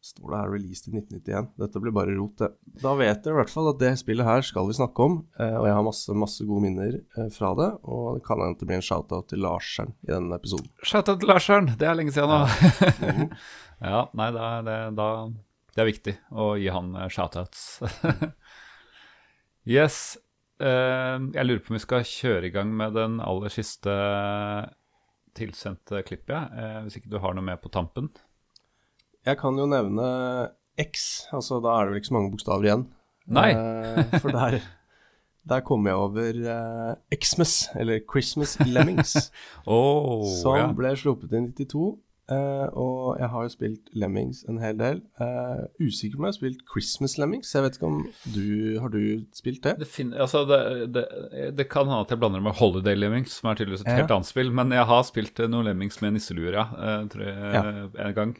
Står det her 'released i 1991'. Dette blir bare rot, det. Da vet dere i hvert fall at det spillet her skal vi snakke om, eh, og jeg har masse, masse gode minner eh, fra det. Og det kan hende det blir en shout-out til Larsen i denne episoden. Shout-out til Larseren, det er lenge siden nå. *laughs* Mhm. ja, nei, da, det, da, det er viktig å gi han shoutouts. shout-outs. *laughs* yes. eh, jeg lurer på om vi skal kjøre i gang med den aller siste tilsendte klippet, eh, hvis ikke du har noe med på tampen. Jeg kan jo nevne X, altså da er det vel ikke så mange bokstaver igjen. Nei. Eh, for der, der kom jeg over eh, Xmas, eller Christmas Lemmings. *laughs* Oh, som ja. ble sluppet i 92. eh, og jeg har jo spilt Lemmings en hel del. Uh, usikker på om jeg har spilt Christmas Lemmings. Jeg vet ikke om du Har du spilt det? Det, fin- altså det, det, det kan hende at jeg blander det med Holiday Lemmings, som er tydeligvis et Ja. helt annet spill. Men jeg har spilt eh, noen Lemmings med nisseluer, ja. Uh, tror jeg, Ja. en gang.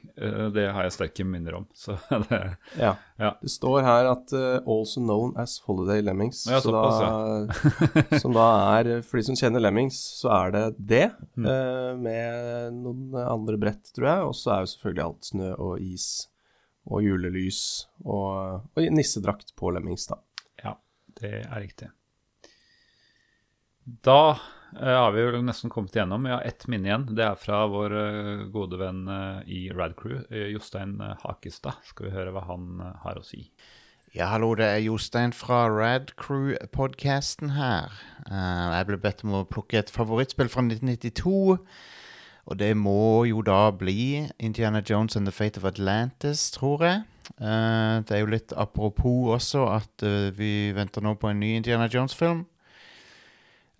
Det har jeg sterke minner om. Så *laughs* det Ja. Ja. Det står her at uh, also known as Holiday Lemmings. Ja, så såpass, da, *laughs* *laughs* som da er For de som kjenner Lemmings, så er det det. Mm. Uh, med noen andre brett, tror jeg. Og så er jo selvfølgelig alt snø og is og julelys og, og nissedrakt på Lemmings, da. Ja, det er riktig. Da eh, har vi jo nesten kommet igjennom. Vi har ett minne igjen. Det er fra vår eh, gode venn eh, i Radcrew, uh, Jostein eh, Hakestad. Skal vi høre hva han eh, har å si. Ja, hallo, det er Jostein fra Rad Crew-podcasten her. Eh, jeg ble bedt om å plukke et favorittspill fra 1992. Og det må jo da bli Indiana Jones and the Fate of Atlantis, tror jeg. Eh, det er jo litt apropos også at eh, vi venter nå på en ny Indiana Jones-film.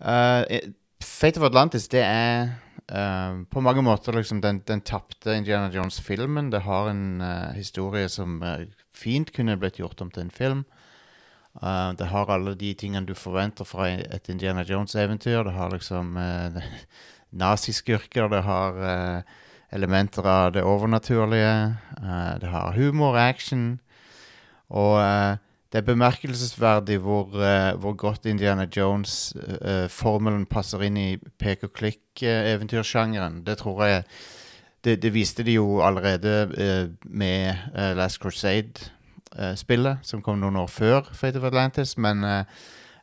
Eh, Fate of Atlantis, det er uh, på mange måter liksom den, den tapte Indiana Jones-filmen. Det har en uh, historie som eh, fint kunne blitt gjort om til en film. Det har alle de tingene du forventer fra et Indiana Jones-eventyr. Det har liksom *laughs* naziskurker, det har elementer av det overnaturlige. det har humor, action. Og det er bemerkelsesverdig hvor, uh, hvor godt Indiana Jones-formelen passer inn i pek og klikk-eventyrsjangeren. Det tror jeg det, det viste de jo allerede uh, med eh, Last Crusade-spillet, som kom noen år før Fate of Atlantis. Men eh,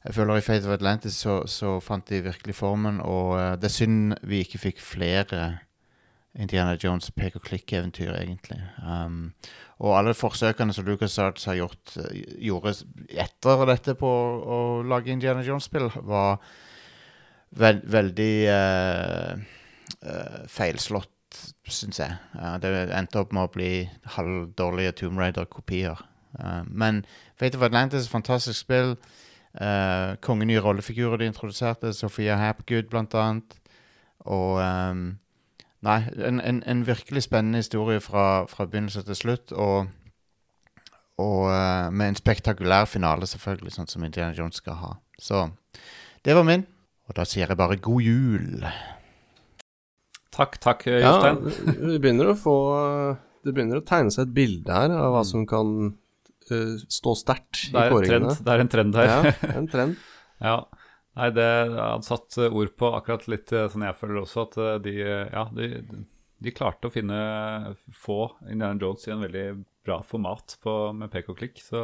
jeg føler i Fate of Atlantis så, så fant de virkelig formen, og eh, det er synd vi ikke fikk flere Indiana Jones pek og klikk-eventyr, egentlig. Um, og alle forsøkene som LucasArts har gjort, eh, gjorde etter dette på å, å lage Indiana Jones-spill, var ve veldig uh, uh, feilslått, syns jeg. Uh, det endte opp med å bli halvdårlige Tomb Raider-kopier. Men Fate of Atlantis er et fantastisk spill. Uh, konge nye rollefigurer de introduserte. Sophia Hapgood, blant annet. Og ehm, Nei, en, en, en virkelig spennende historie fra, fra begynnelse til slutt. Og, og uh, med en spektakulær finale, selvfølgelig, sånn som Indiana Jones skal ha. Så det var min. Og da sier jeg bare god jul. Takk, takk, Jostein. Ja, vi begynner å få Det begynner å tegne seg et bilde her av hva Mm. som kan uh, stå sterkt i Det kåringene. det er en trend her. Ja, en trend. *laughs* ja. Nei, det han satt ord på akkurat litt eh, sånn jeg føler også, at eh, de, eh, ja, de, de klarte å finne få Indiana Jones i en veldig bra format på, med pek og klikk. Så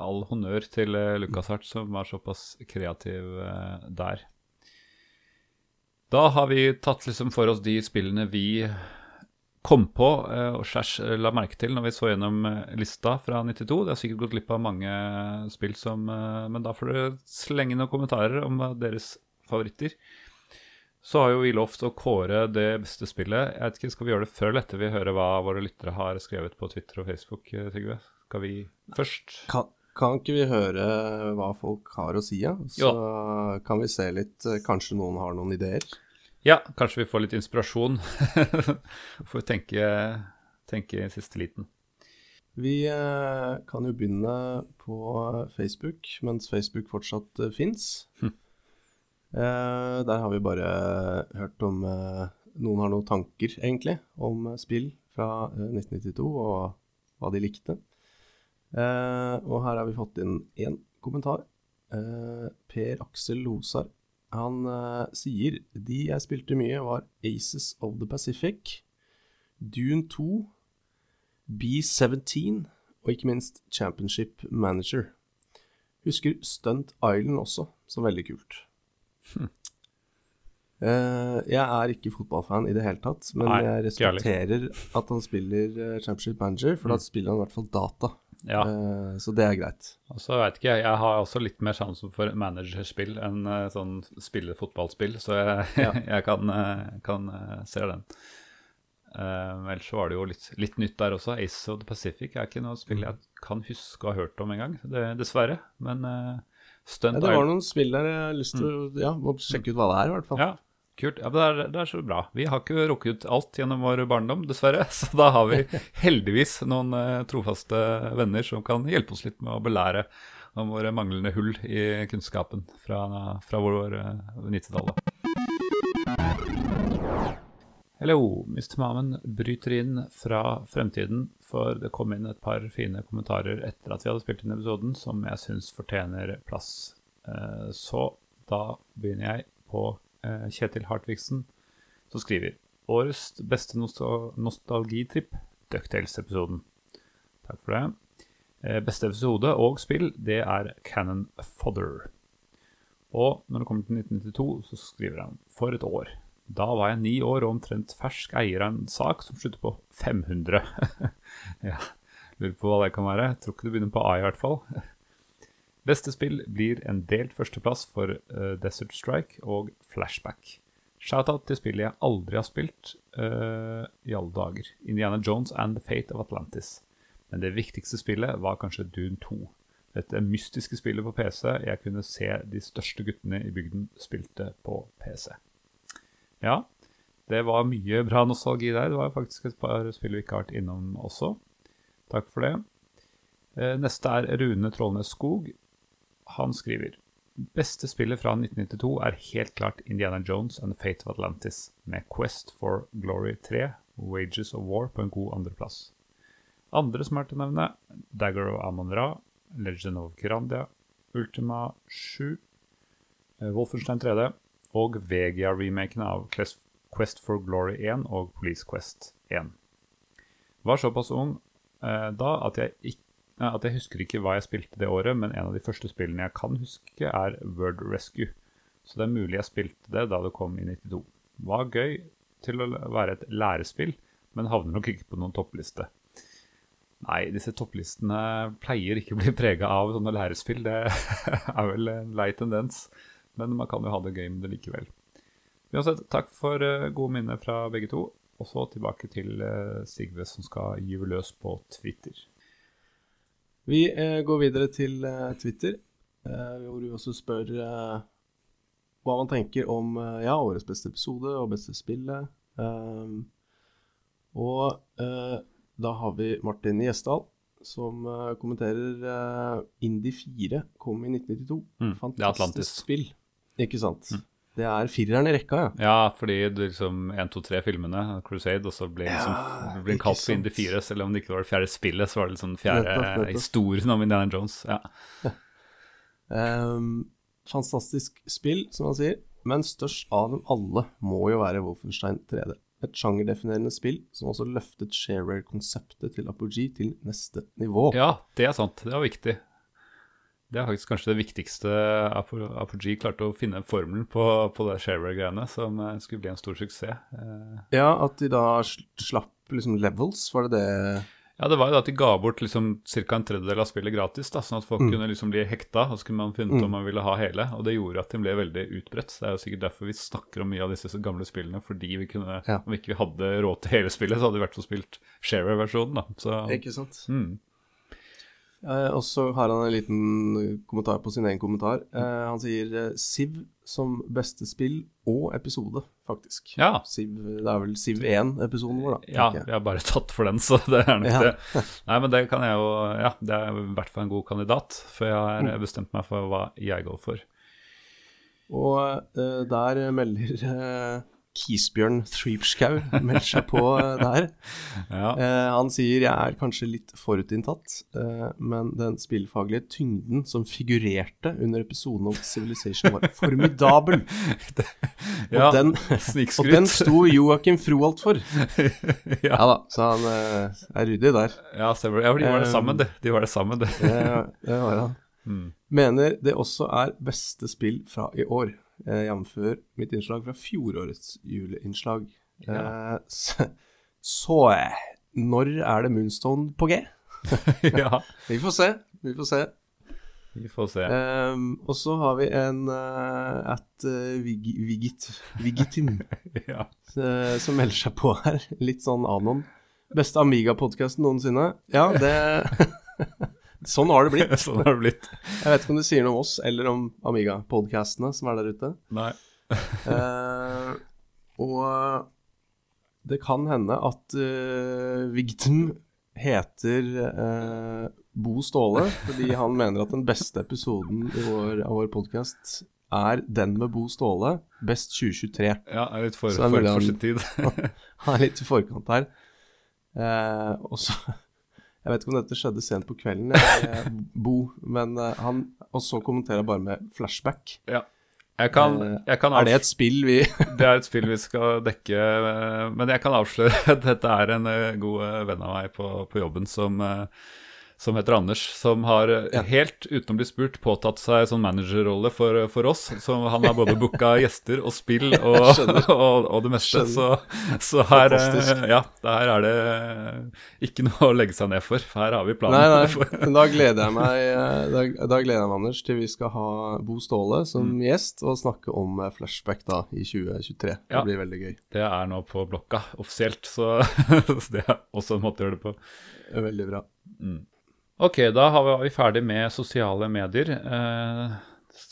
all honnør til Lucas Hart, som var såpass kreativ der. Da har vi tatt liksom for oss de spillene vi kom på eh, og Shash eh, la merke til når vi så gjennom eh, lista fra 92. Det har sikkert gått glipp av mange spill som Men da får dere slenge noen kommentarer om deres favoritter. Så har jo vi lovt å kåre det beste spillet. Jeg vet ikke, Skal vi gjøre det før eller etter vi hører hva våre lyttere har skrevet på Twitter og Facebook? Sigve? Skal vi først? Kan, kan ikke vi høre hva folk har å si, ja? Så kan vi se litt Kanskje noen har noen ideer? Ja, kanskje vi får litt inspirasjon. *laughs* Får tenke, tenke i siste liten. Vi eh, kan jo begynne på Facebook, mens Facebook fortsatt uh, fins. Hm. Eh, der har vi bare hørt om eh, Noen har noen tanker, egentlig, om eh, spill fra eh, 1992 og hva de likte. Eh, og her har vi fått inn én kommentar. Eh, per Aksel Losar. Han uh, sier de jeg spilte mye, var Aces of the Pacific, Dune 2, B17 og ikke minst Championship Manager. Husker Stunt Island også, som veldig kult. uh, jeg er ikke fotballfan i det hele tatt, men Nei, jeg respekterer at han spiller uh, Championship Manager, for da Mm. spiller han i hvert fall data. Ja. Uh, så det er greit. Og så vet ikke jeg, jeg har også litt mer sjanse for managerspill enn uh, sånn spille fotballspill, så jeg, Ja. *laughs* jeg kan, eh, kan se den. Ellers så var det jo litt, litt nytt der også. Ace of the Pacific er ikke noe spill jeg kan huske å ha hørt om engang, det- dessverre. Men Stunt Ja, det var noen spill der jeg har lyst til å ja, må sjekke ut hva det er, i hvert fall. Ja, Kult. Ja, det, er, det er så bra. Vi har ikke rukket ut alt gjennom vår barndom, dessverre. *laughs* Så da har vi heldigvis noen eh, trofaste venner som kan hjelpe oss litt med å belære om våre manglende hull i kunnskapen fra, fra vår eh, 90-tallet. Hello, Mr. Mamen bryter inn fra fremtiden, for det kom inn et par fine kommentarer etter at vi hadde spilt inn episoden, som jeg syns fortjener plass. Eh, Så da begynner jeg på eh, Kjetil Hartvigsen, som skriver Årets beste nostalgitripp, Ducktails-episoden. Takk for det. Eh, Beste episode og spill, det er Cannon Fodder. Og når det kommer til 1992, så skriver han For et år. Da var jeg ni år og omtrent fersk eier av en sak som slutter på 500. *laughs* ja, lurer på hva det kan være. Jeg tror ikke det begynner på A i hvert fall. Beste spill blir en delt førsteplass for uh, Desert Strike og Flashback. Shoutout til spillet jeg aldri har spilt uh, i alle dager. Indiana Jones and The Fate of Atlantis. Men det viktigste spillet var kanskje Dune 2. Dette mystiske spillet på PC jeg kunne se de største guttene i bygden spilte på PC. Ja, det var mye bra nostalgi der. Det var faktisk et par spill vi ikke har vært innom også. Takk for det. Eh, Neste er Rune Trollnes Skog. Han skriver Beste spillet fra 1992 er helt klart Indiana Jones and the Fate of Atlantis, med Quest for Glory 3, Wages of War på en god andreplass. Andre som er til å nevne, Dagger of Amon-Ra, Legend of Kirandia, Ultima 7, eh, Wolfenstein 3D og Vegia-remakene av Quest for Glory 1 og Police Quest 1. Var såpass ung eh, da at jeg, ikk- eh, at jeg husker ikke hva jeg spilte det året, men en av de første spillene jeg kan huske, er Word Rescue. Så det er mulig jeg spilte det da det kom i 92. Var gøy til å være et lærespill, men havner nok ikke på noen toppliste. Nei, disse topplistene pleier ikke å bli prega av sånne lærespill. Det *laughs* er vel en lei tendens, men man kan jo ha det gøy med det likevel. Uansett, takk for eh, gode minner fra begge to. Og så tilbake til eh, Sigve som skal gyve løs på Twitter. Vi eh, går videre til eh, Twitter, eh, hvor vi også spør hva man tenker om ja, årets beste episode og beste spillet. Um, og eh, da har vi Martin Gjesdal, som kommenterer Indie 4 kom i 1992. Mm, Fantastisk spill. Ikke sant? Mm. Det er fireren i rekka, ja. Ja, fordi det liksom 1, 2, 3 filmene, Crusade, og så ble det liksom, Ja, kalt for Indie sant. 4, selv om det ikke var det fjerde spillet, så var det liksom fjerde Nettopp, historien om Indiana Jones. Ja. *laughs* Ehm, fantastisk spill, som han sier, men størst av dem alle må jo være Wolfenstein 3D. Et sjangerdefinerende spill som også løftet shareware-konseptet til Apogee til neste nivå. ja, det er sant. Det var viktig. Det er faktisk kanskje det viktigste Apo- Apogee klarte å finne formelen på, på det shareware-greiene, som eh, skulle bli en stor suksess. Eh, Ja, at de da slapp liksom levels, var det det Ja, det var jo at de ga bort liksom ca. en tredjedel av spillet gratis, da, sånn at folk Mm. kunne liksom bli hekta, og så kunne man finne ut Mm. om man ville ha hele. Og det gjorde at de ble veldig utbredt. Det er jo sikkert derfor vi snakker om mye av disse gamle spillene, fordi vi kunne, Ja. om ikke vi hadde råd til hele spillet, så hadde vi vært og spilt Shareware-versjonen, da. Så, Ikke sant? mm. Eh, og så har han en liten kommentar på sin egen kommentar. Eh, han sier eh, Siv som beste spill og episode, faktisk. Ja. Siv, det er vel Siv 1-episoden vår, da. Ja, vi har bare tatt for den, så det er nok Ja. det. Nei, men det kan jeg jo Ja, det er i hvert fall en god kandidat, for jeg har bestemt meg for hva jeg går for. Og eh, der melder uh, Kisbjørn Threepskau melder seg på eh, der. *laughs* Ja. Eh, han sier jeg er kanskje litt forutinntatt, eh, men den spillfaglige tyngden som figurerte under episoden om Civilization var formidabel. *laughs* Ja, og, den, og den sto Joakim Froholt for. *laughs* ja. Ja da, så han eh, er ryddig der. Ja, stemmer. Ja, for de var det sammen, det. De var det sammen, det. Det, det var han. Mm. Mener det også er beste spill fra i år, eh, jf. mitt innslag fra fjorårets juleinnslag. Ja. Eh, så, så når er det Moonstone på G? *laughs* *laughs* ja, Vi får se. Vi får se. vi får se. Um, og så har vi en uh, at uh, Vig, Vigit, Vigitim *laughs* ja. uh, som melder seg på her. Litt sånn anon. Beste Amiga-podkasten noensinne. Ja, det Sånn har det blitt. *laughs* Sånn har det blitt. Jeg vet ikke om du sier noe om oss eller om Amiga-podkastene som er der ute. Nei. uh, *laughs* og det kan hende at uh, Vigdum heter uh, Bo Ståle, fordi han mener at den beste episoden i vår, av vår podkast er den med Bo Ståle, Best 2023. Ja, er litt for, er for, for sin tid. *laughs* Han er litt i forkant her. Uh, og så Jeg vet ikke om dette skjedde sent på kvelden, jeg, *laughs* Bo, men eh, han Og så kommenterer jeg bare med flashback. ja. Jeg kan, Eh, jeg kan er det et spill vi *laughs* Det er et spill vi skal dekke, eh, men jeg kan avsløre *laughs* at dette er en eh, god eh, venn av meg på, på jobben som, eh, som heter Anders, som har eh, Ja. helt uten å bli spurt påtatt seg sånn managerrolle for, for oss. Så han har både booka *laughs* gjester og spill og, *laughs* *laughs* og, og det meste. Så, Skjønner. så her, eh, ja, her er det ikke noe å legge seg ned for. Her har vi planen. Nei, nei, da gleder jeg meg eh, Da, da gleder jeg meg, Anders, til vi skal ha Bo Ståle som Mm. gjest og snakke om eh, flashback da i 2023. Det Ja. blir veldig gøy. Det er nå på blokka offisielt, så, så det er også en måte å gjøre det på. Veldig bra. Ok, da har vi, er vi ferdig med sosiale medier. Eh,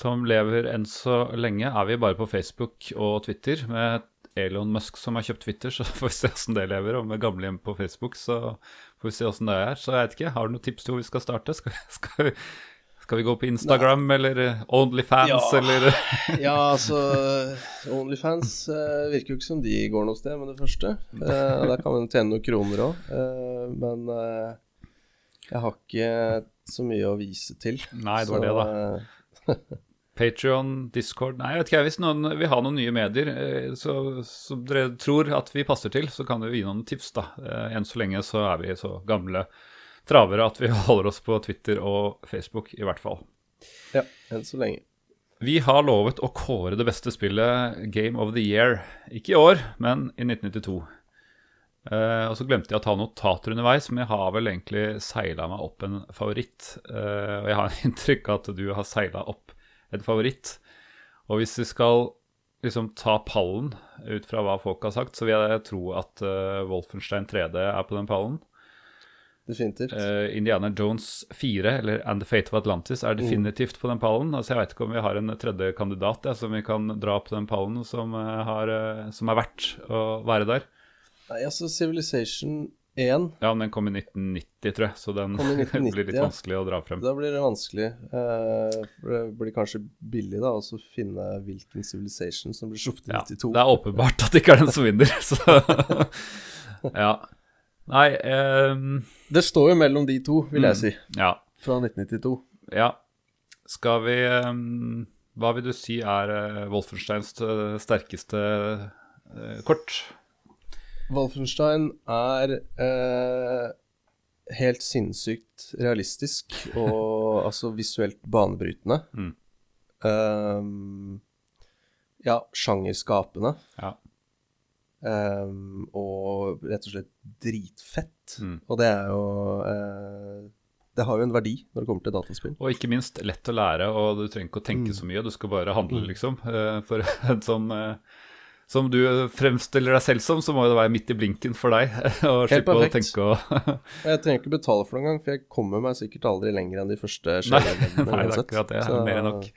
som lever enn så lenge, er vi bare på Facebook og Twitter. Med Elon Musk som har kjøpt Twitter, så *laughs* får vi se åssen det lever. Og med gamlehjem på Facebook, så får vi se åssen det er. Så jeg vet ikke, har du noen tips til hvor vi skal starte? Skal, *laughs* skal, vi, skal vi gå på Instagram eller eh, Onlyfans Ja. eller *laughs* Ja, altså Onlyfans eh, virker jo ikke som de går noe sted med det første. Eh, der kan man tjene noen kroner òg, men eh, jeg har ikke så mye å vise til. Nei, det var Så, det, da. Patrion, *laughs* Patreon, Discord Nei, jeg vet ikke. Hvis noen vil ha noen nye medier eh, så, som dere tror at vi passer til, så kan dere gi noen tips, da. Eh, Enn så lenge så er vi så gamle travere at vi *laughs* holder oss på Twitter og Facebook, i hvert fall. Ja, enn så lenge. Vi har lovet å kåre det beste spillet Game of the Year. Ikke i år, men i 1992. Eh, og så glemte jeg å ta notater underveis, men jeg har vel egentlig seila meg opp en favoritt. Uh, og jeg har *laughs* inntrykk av at du har seila opp en favoritt. Og hvis vi skal liksom ta pallen ut fra hva folk har sagt, så vil jeg tro at uh, Wolfenstein 3D er på den pallen. Definitivt. Indiana Jones 4, eller And the Fate of Atlantis, er definitivt på den pallen. Altså, jeg vet ikke om vi har en tredje kandidat ja, som vi kan dra på den pallen, som, har, som er verdt å være der. Nei, altså Civilization 1 Ja, men den kom i 1990, tror jeg, så den 1990, *laughs* blir litt ja. vanskelig å dra frem. Da blir det vanskelig. eh, for det blir kanskje billig da, å finne hvilken Civilization som blir sluppet i Ja, 92. det er åpenbart at det ikke er den som vinner, *laughs* så *laughs* Ja. Nei eh, Det står jo mellom de to, vil jeg Mm. si, Ja. fra 1992. Ja. Skal vi ehm, Hva vil du si er eh, Wolfensteins eh, sterkeste eh, kort? Wolfenstein er eh, helt sinnssykt realistisk og *laughs* altså visuelt banebrytende. Mm. Um, ja, sjangerskapende. Ja. Um, og rett og slett dritfett. Mm. Og det er jo eh, Det har jo en verdi når det kommer til dataspill. Og ikke minst lett å lære, og du trenger ikke å tenke Mm. så mye. Du skal bare handle, liksom. Eh, For *laughs* en sånn som du fremstiller deg selv som, så må det være midt i blinken for deg. *laughs* Og Helt perfekt. å tenke og... *laughs* Jeg trenger ikke betale for det engang, for jeg kommer meg sikkert aldri lenger enn de første Nei, *laughs* nei, det er akkurat det. Så- Mer enn nok.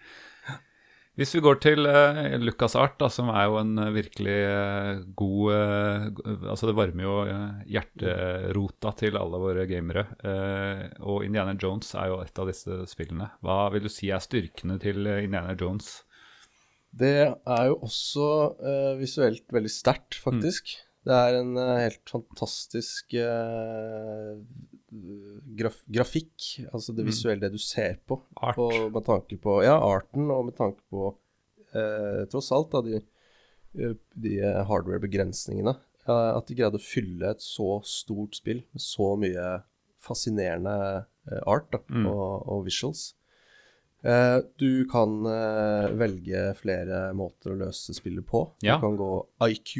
Hvis vi går til uh, Lucas Art, da, som er jo en eh, virkelig uh, god uh, Altså, det varmer jo hjerterota til alle våre gamere. Og Indiana Jones er jo et av disse spillene. Hva vil du si er styrkene til Indiana Jones? Det er jo også uh, visuelt veldig sterkt, faktisk. Det er en uh, helt fantastisk uh, graf grafikk, altså det Mm. visuelle, det du ser på. Art. på. Med tanke på ja, arten, og med tanke på tross alt da, de, de hardware-begrensningene. at de greide å fylle et så stort spill med så mye fascinerende art da, Mm. og, og visuals. Eh, du kan eh, velge flere måter å løse spillet på. Ja. Du kan gå IQ.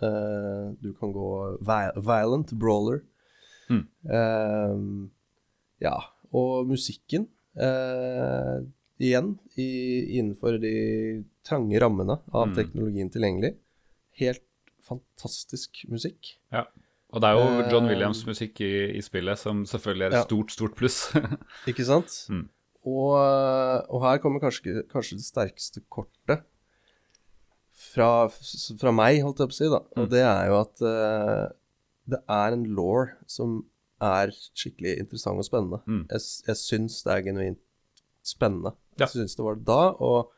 eh, du kan gå violent, brawler. Mm. Ja, og musikken Igjen, innenfor de trange rammene av Mm. teknologien tilgjengelig. Helt fantastisk musikk. Ja. Og det er jo John Williams' musikk i, i spillet som selvfølgelig er et ja. stort, stort pluss. *laughs* Ikke sant? Mm. Og, og her kommer kanskje, kanskje det sterkeste kortet. fra, fra meg, holdt jeg på å si, da. Og Mm. det er jo at uh, det er en law som er skikkelig interessant og spennende. Mm. Jeg, jeg syns det er genuint spennende. Ja. Jeg syns det var det da, og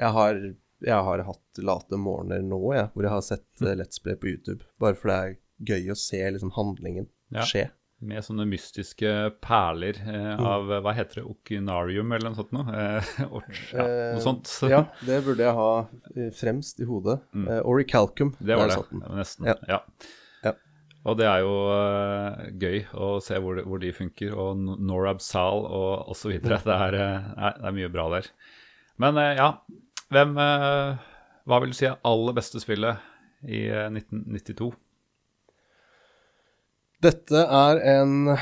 jeg har, jeg har hatt late morgener nå, jeg, hvor jeg har sett eh, Let's Play på YouTube. Bare for det er gøy å se liksom handlingen Ja. Med sånne mystiske perler eh, Mm. av eh, Hva heter det? Okinarium eller noe sånt noe? Eh, *laughs* orch- ja, Eh, noe sånt. ja, *laughs* det burde jeg ha eh, fremst i hodet. Mm. Eh, oricalcum. Det var det. satt det var nesten. Ja. Ja. Ja. Og det er jo eh, gøy å se hvor, det- hvor de funker, og Norab Sal og osv. *laughs* Det, er, nei, det er mye bra der. Men eh, ja, hvem eh, Hva vil du si er aller beste spillet i eh, 1992? Dette er en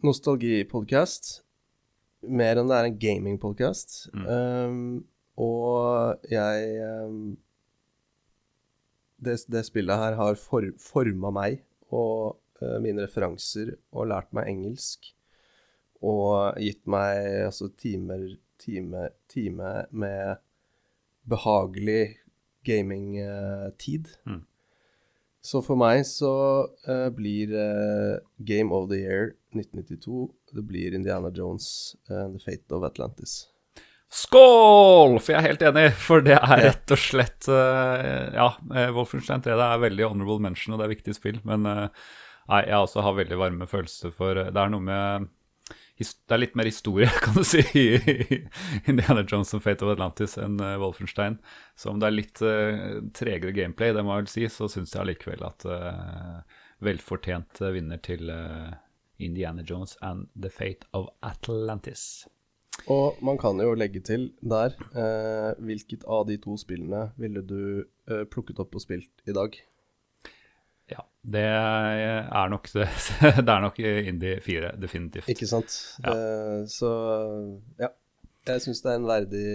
nostalgipodkast. Mer enn det er en gamingpodkast. Mm. Um, og jeg um, det, det spillet her har for, forma meg og uh, mine referanser og lært meg engelsk. Og gitt meg altså timer, time, time med behagelig gamingtid. Mm. Så for meg så uh, blir uh, Game of the Year 1992 Det blir Indiana Jones and The Fate of Atlantis. Skål! For jeg er helt enig, for det er rett og slett uh, Ja, eh, Wolfenstein 3 det er veldig honorable mention, og det er viktig spill, men eh, nei, jeg også har veldig varme følelser for Det er noe med Det er litt mer historie, *laughs* kan du si, i Indiana Jones og Fate of Atlantis enn eh, Wolfenstein. Så om det er litt uh, tregere gameplay, det må jeg vel si, så syns jeg allikevel at uh, velfortjent vinner til uh, Indiana Jones and The Fate of Atlantis. Og man kan jo legge til der Hvilket av de to spillene ville du plukket opp og spilt i dag? Ja, det er nok *laughs* det. Er nok Indie 4, definitivt. Ikke sant? Ja. Så ja. Jeg syns det er en verdig,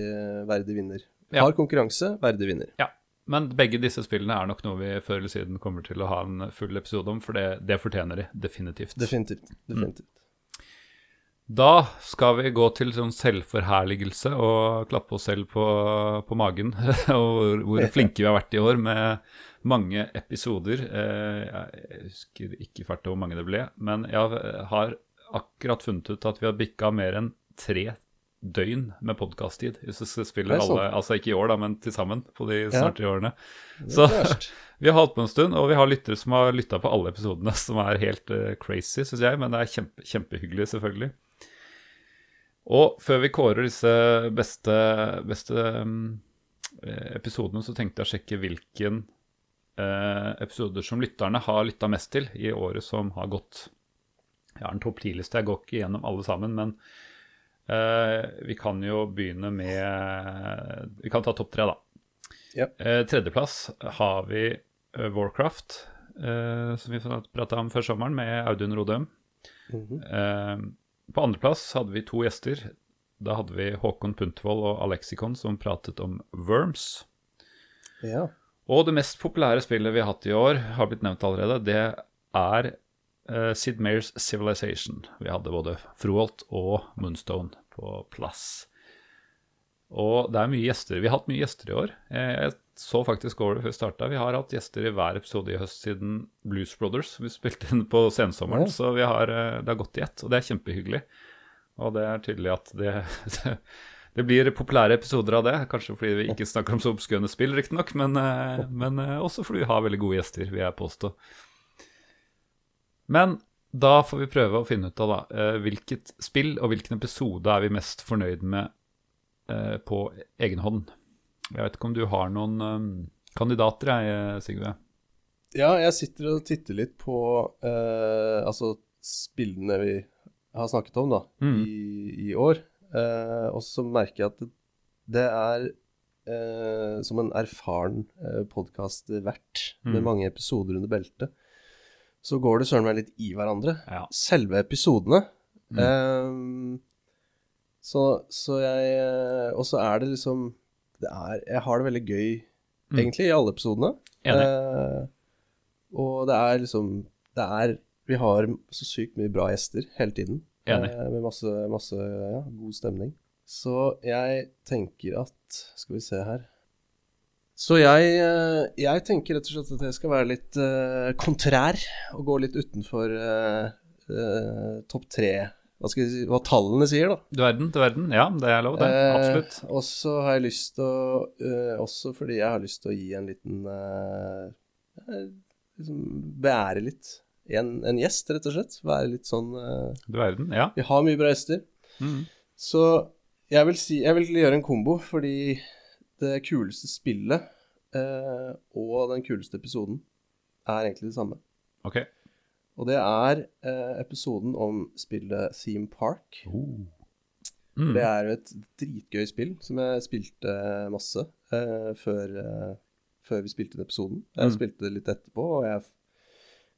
verdig vinner. Ja. Har konkurranse, verdig vinner. Ja, men begge disse spillene er nok noe vi før eller siden kommer til å ha en full episode om, for det, det fortjener de definitivt. Definitivt. definitivt. Da skal vi gå til sånn selvforherligelse og klappe oss selv på, på magen. *laughs* og hvor, hvor flinke vi har vært i år med mange episoder. Eh, Jeg husker ikke fælt hvor mange det ble, men jeg har akkurat funnet ut at vi har bikka mer enn tre døgn med podkast-tid. Du spiller er alle, altså ikke i år, da, men til sammen på de snart tre årene. Så *laughs* vi har holdt på en stund, og vi har lyttere som har lytta på alle episodene, som er helt uh, crazy, syns jeg, men det er kjempe, kjempehyggelig, selvfølgelig. Og før vi kårer disse beste, beste mm, eh, episodene, så tenkte jeg å sjekke hvilken eh, episoder som lytterne har lytta mest til i året som har gått. Jeg har en topp ti-liste, jeg går ikke gjennom alle sammen, men eh, vi kan jo begynne med Vi kan ta topp tre, da. Yep. Eh, tredjeplass har vi Warcraft, eh, som vi prata om før sommeren, med Audun Rodøm. Mhm. Eh, på andreplass hadde vi to gjester. Da hadde vi Håkon Puntvold og Alexikon som pratet om Worms. Ja. Og det mest populære spillet vi har hatt i år, har blitt nevnt allerede, det er uh, Sid Meirs Civilization. Vi hadde både Froholt og Moonstone på plass. Og det er mye gjester. Vi har hatt mye gjester i år. Eh, Jeg så faktisk over det før vi starta. Vi har hatt gjester i hver episode i høst siden Blues Brothers. Vi spilte inn på sensommeren, Ja. så vi har, eh, det har gått i ett. Og det er kjempehyggelig. Og det er tydelig at det, *laughs* det blir populære episoder av det. Kanskje fordi vi ikke snakker om så obskøne spill, riktignok, men, eh, men også fordi vi har veldig gode gjester, vil jeg påstå. Men da får vi prøve å finne ut av da, hvilket spill og hvilken episode er vi mest fornøyd med eh, på egen hånd. Jeg vet ikke om du har noen eh, kandidater, jeg, Sigve? Ja, jeg sitter og titter litt på eh, altså spillene vi har snakket om da, Mm. i, i år. Eh, og så merker jeg at det, det er eh, som en erfaren eh, podkast-vert med Mm. mange episoder under beltet. Så går det søren meg litt i hverandre. Ja. Selve episodene. Mm. Så, så jeg eh, Og så er det liksom det er, Jeg har det veldig gøy, Mm. egentlig, i alle episodene. Eh, og det er liksom Det er Vi har så sykt mye bra gjester hele tiden. Eh, med masse, masse ja, god stemning. Så jeg tenker at Skal vi se her Så jeg, eh, jeg tenker rett og slett at jeg skal være litt uh, kontrær og gå litt utenfor uh, uh, topp tre. Hva, skal si, hva tallene sier, da. Du verden, du verden. Ja, det er lov, det. Eh, Absolutt. og så har jeg lyst til å eh, Også fordi jeg har lyst til å gi en liten eh, eh, liksom Beære litt. En, en gjest, rett og slett. Være litt sånn eh, Du verden, ja. Vi har mye bra gjester. Mm. Så jeg vil, si, jeg vil gjøre en kombo, fordi det kuleste spillet eh, og den kuleste episoden er egentlig det samme. Ok. Og det er eh, episoden om spillet Theme Park. Mm. Det er jo et dritgøy spill som jeg spilte masse eh, før, eh, før vi spilte den episoden. Jeg Mm. spilte det litt etterpå, og jeg,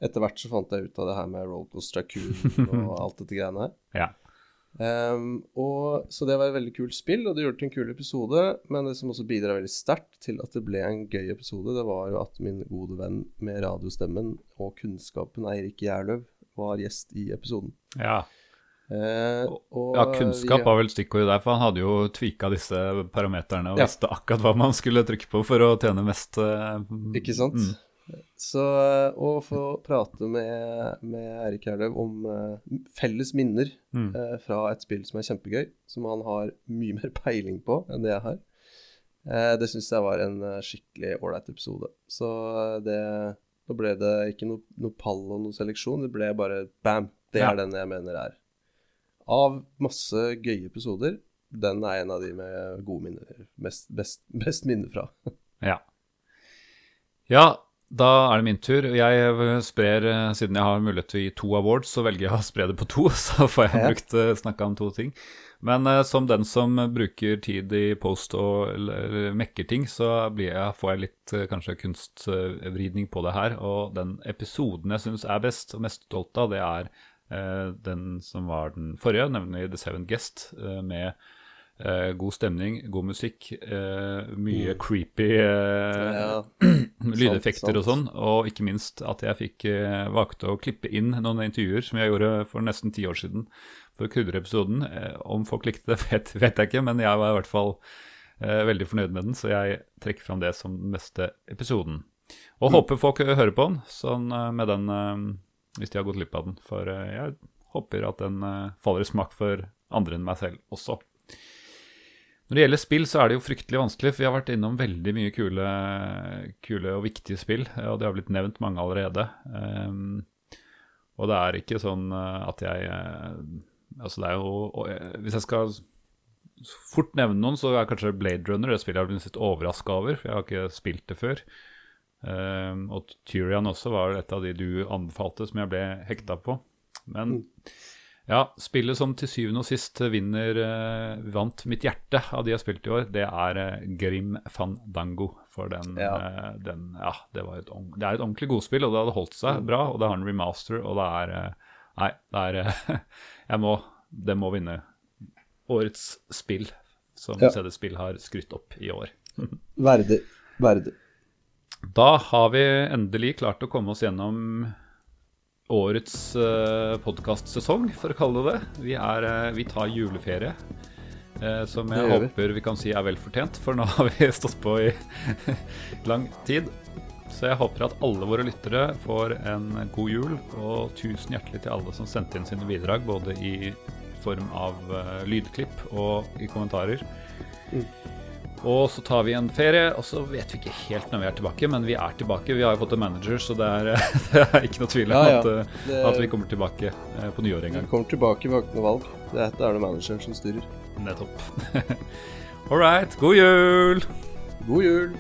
etter hvert så fant jeg ut av det her med Rollercoaster Tycoon og *laughs* alt dette greiene her. Ja. Ehm, og, så det var et veldig kult spill, og det gjorde det til en kul episode. Men det som også bidrar veldig sterkt til at det ble en gøy episode, det var jo at min gode venn med radiostemmen og kunnskapen, Eirik Gjerløv, var gjest i episoden. Ja. Eh, og ja, kunnskap var vel stikkordet der, for han hadde jo tvika disse parameterne og Ja. visste akkurat hva man skulle trykke på for å tjene mest. eh, Ikke sant? Mm. Så og få prate med, med Eirik Herløv om uh, felles minner Mm. uh, fra et spill som er kjempegøy, som han har mye mer peiling på enn det jeg har, Uh, det syns jeg var en skikkelig ålreit episode. Så det Nå ble det ikke noe, noe pall og noe seleksjon, det ble bare bam. Det Ja. er den jeg mener er. Av masse gøye episoder, den er en av de med gode minner. Mest, best, best minner fra. *laughs* Ja. Ja, da er det min tur. Jeg sprer, eh, siden jeg har mulighet til å gi to awards, så velger jeg å spre det på to, *laughs* så får jeg brukt eh, snakka om to ting. Men eh, som den som bruker tid i post og mekker ting, så blir jeg, får jeg litt kanskje kunstvridning på det her. Og den episoden jeg syns er best og mest stolt av, det er den som var den forrige, nemlig The Seven Guest, med eh, god stemning, god musikk, eh, mye Mm. creepy eh, Ja, *clears throat* lydeffekter sant, og sånn, og ikke minst at jeg fikk eh, valgte å klippe inn noen intervjuer som jeg gjorde for nesten ti år siden for krydderepisoden. Eh, om folk likte det, *laughs* vet, vet jeg ikke, men jeg var i hvert fall eh, veldig fornøyd med den, så jeg trekker fram det som den beste episoden. Og Mm. håper folk hører på den, sånn eh, med den eh, hvis de har gått glipp av den. For eh, jeg håper at den eh, faller i smak for andre enn meg selv også. Når det gjelder spill, så er det jo fryktelig vanskelig, for vi har vært innom veldig mye kule, kule og viktige spill, eh, og det har blitt nevnt mange allerede. Um, og det er ikke sånn eh, at jeg eh, Altså, det er jo Hvis jeg skal fort nevne noen, så er kanskje Blade Runner det spillet jeg har blitt litt overraska over, for jeg har ikke spilt det før. Um, og Tyrion også var et av de du anbefalte som jeg ble hekta på. Men ja, spillet som til syvende og sist vinner, eh, vant mitt hjerte av de jeg har spilt i år, det er eh, Grim Fandango. For den, Ja. eh, den Ja, det, var et, det er et ordentlig godspill, og det hadde holdt seg Mm. bra. Og det har en remaster, og det er eh, Nei, det er eh, *laughs* Jeg må Det må vinne årets spill, som Ja. CD-spill har skrytt opp i år. *laughs* Verdig. Verdig. Da har vi endelig klart å komme oss gjennom årets uh, podkastsesong, for å kalle det det. Vi, er, uh, vi tar juleferie, Uh, som jeg håper vi kan si er vel fortjent, for nå *laughs* har vi stått på i *laughs* lang tid. Så jeg håper at alle våre lyttere får en god jul, og tusen hjertelig til alle som sendte inn sine bidrag, både i form av uh, lydklipp og i kommentarer. Mm. Og så tar vi en ferie, og så vet vi ikke helt når vi er tilbake, men vi er tilbake. Vi har jo fått en manager, så det er, *laughs* det er ikke noe tvil om Ja, ja. At, eh, Det- at vi kommer tilbake eh, på nyåret en gang. Vi kommer tilbake ved Akne valg. Dette er det manageren som styrer. Nettopp. *laughs* All right. God jul! God jul!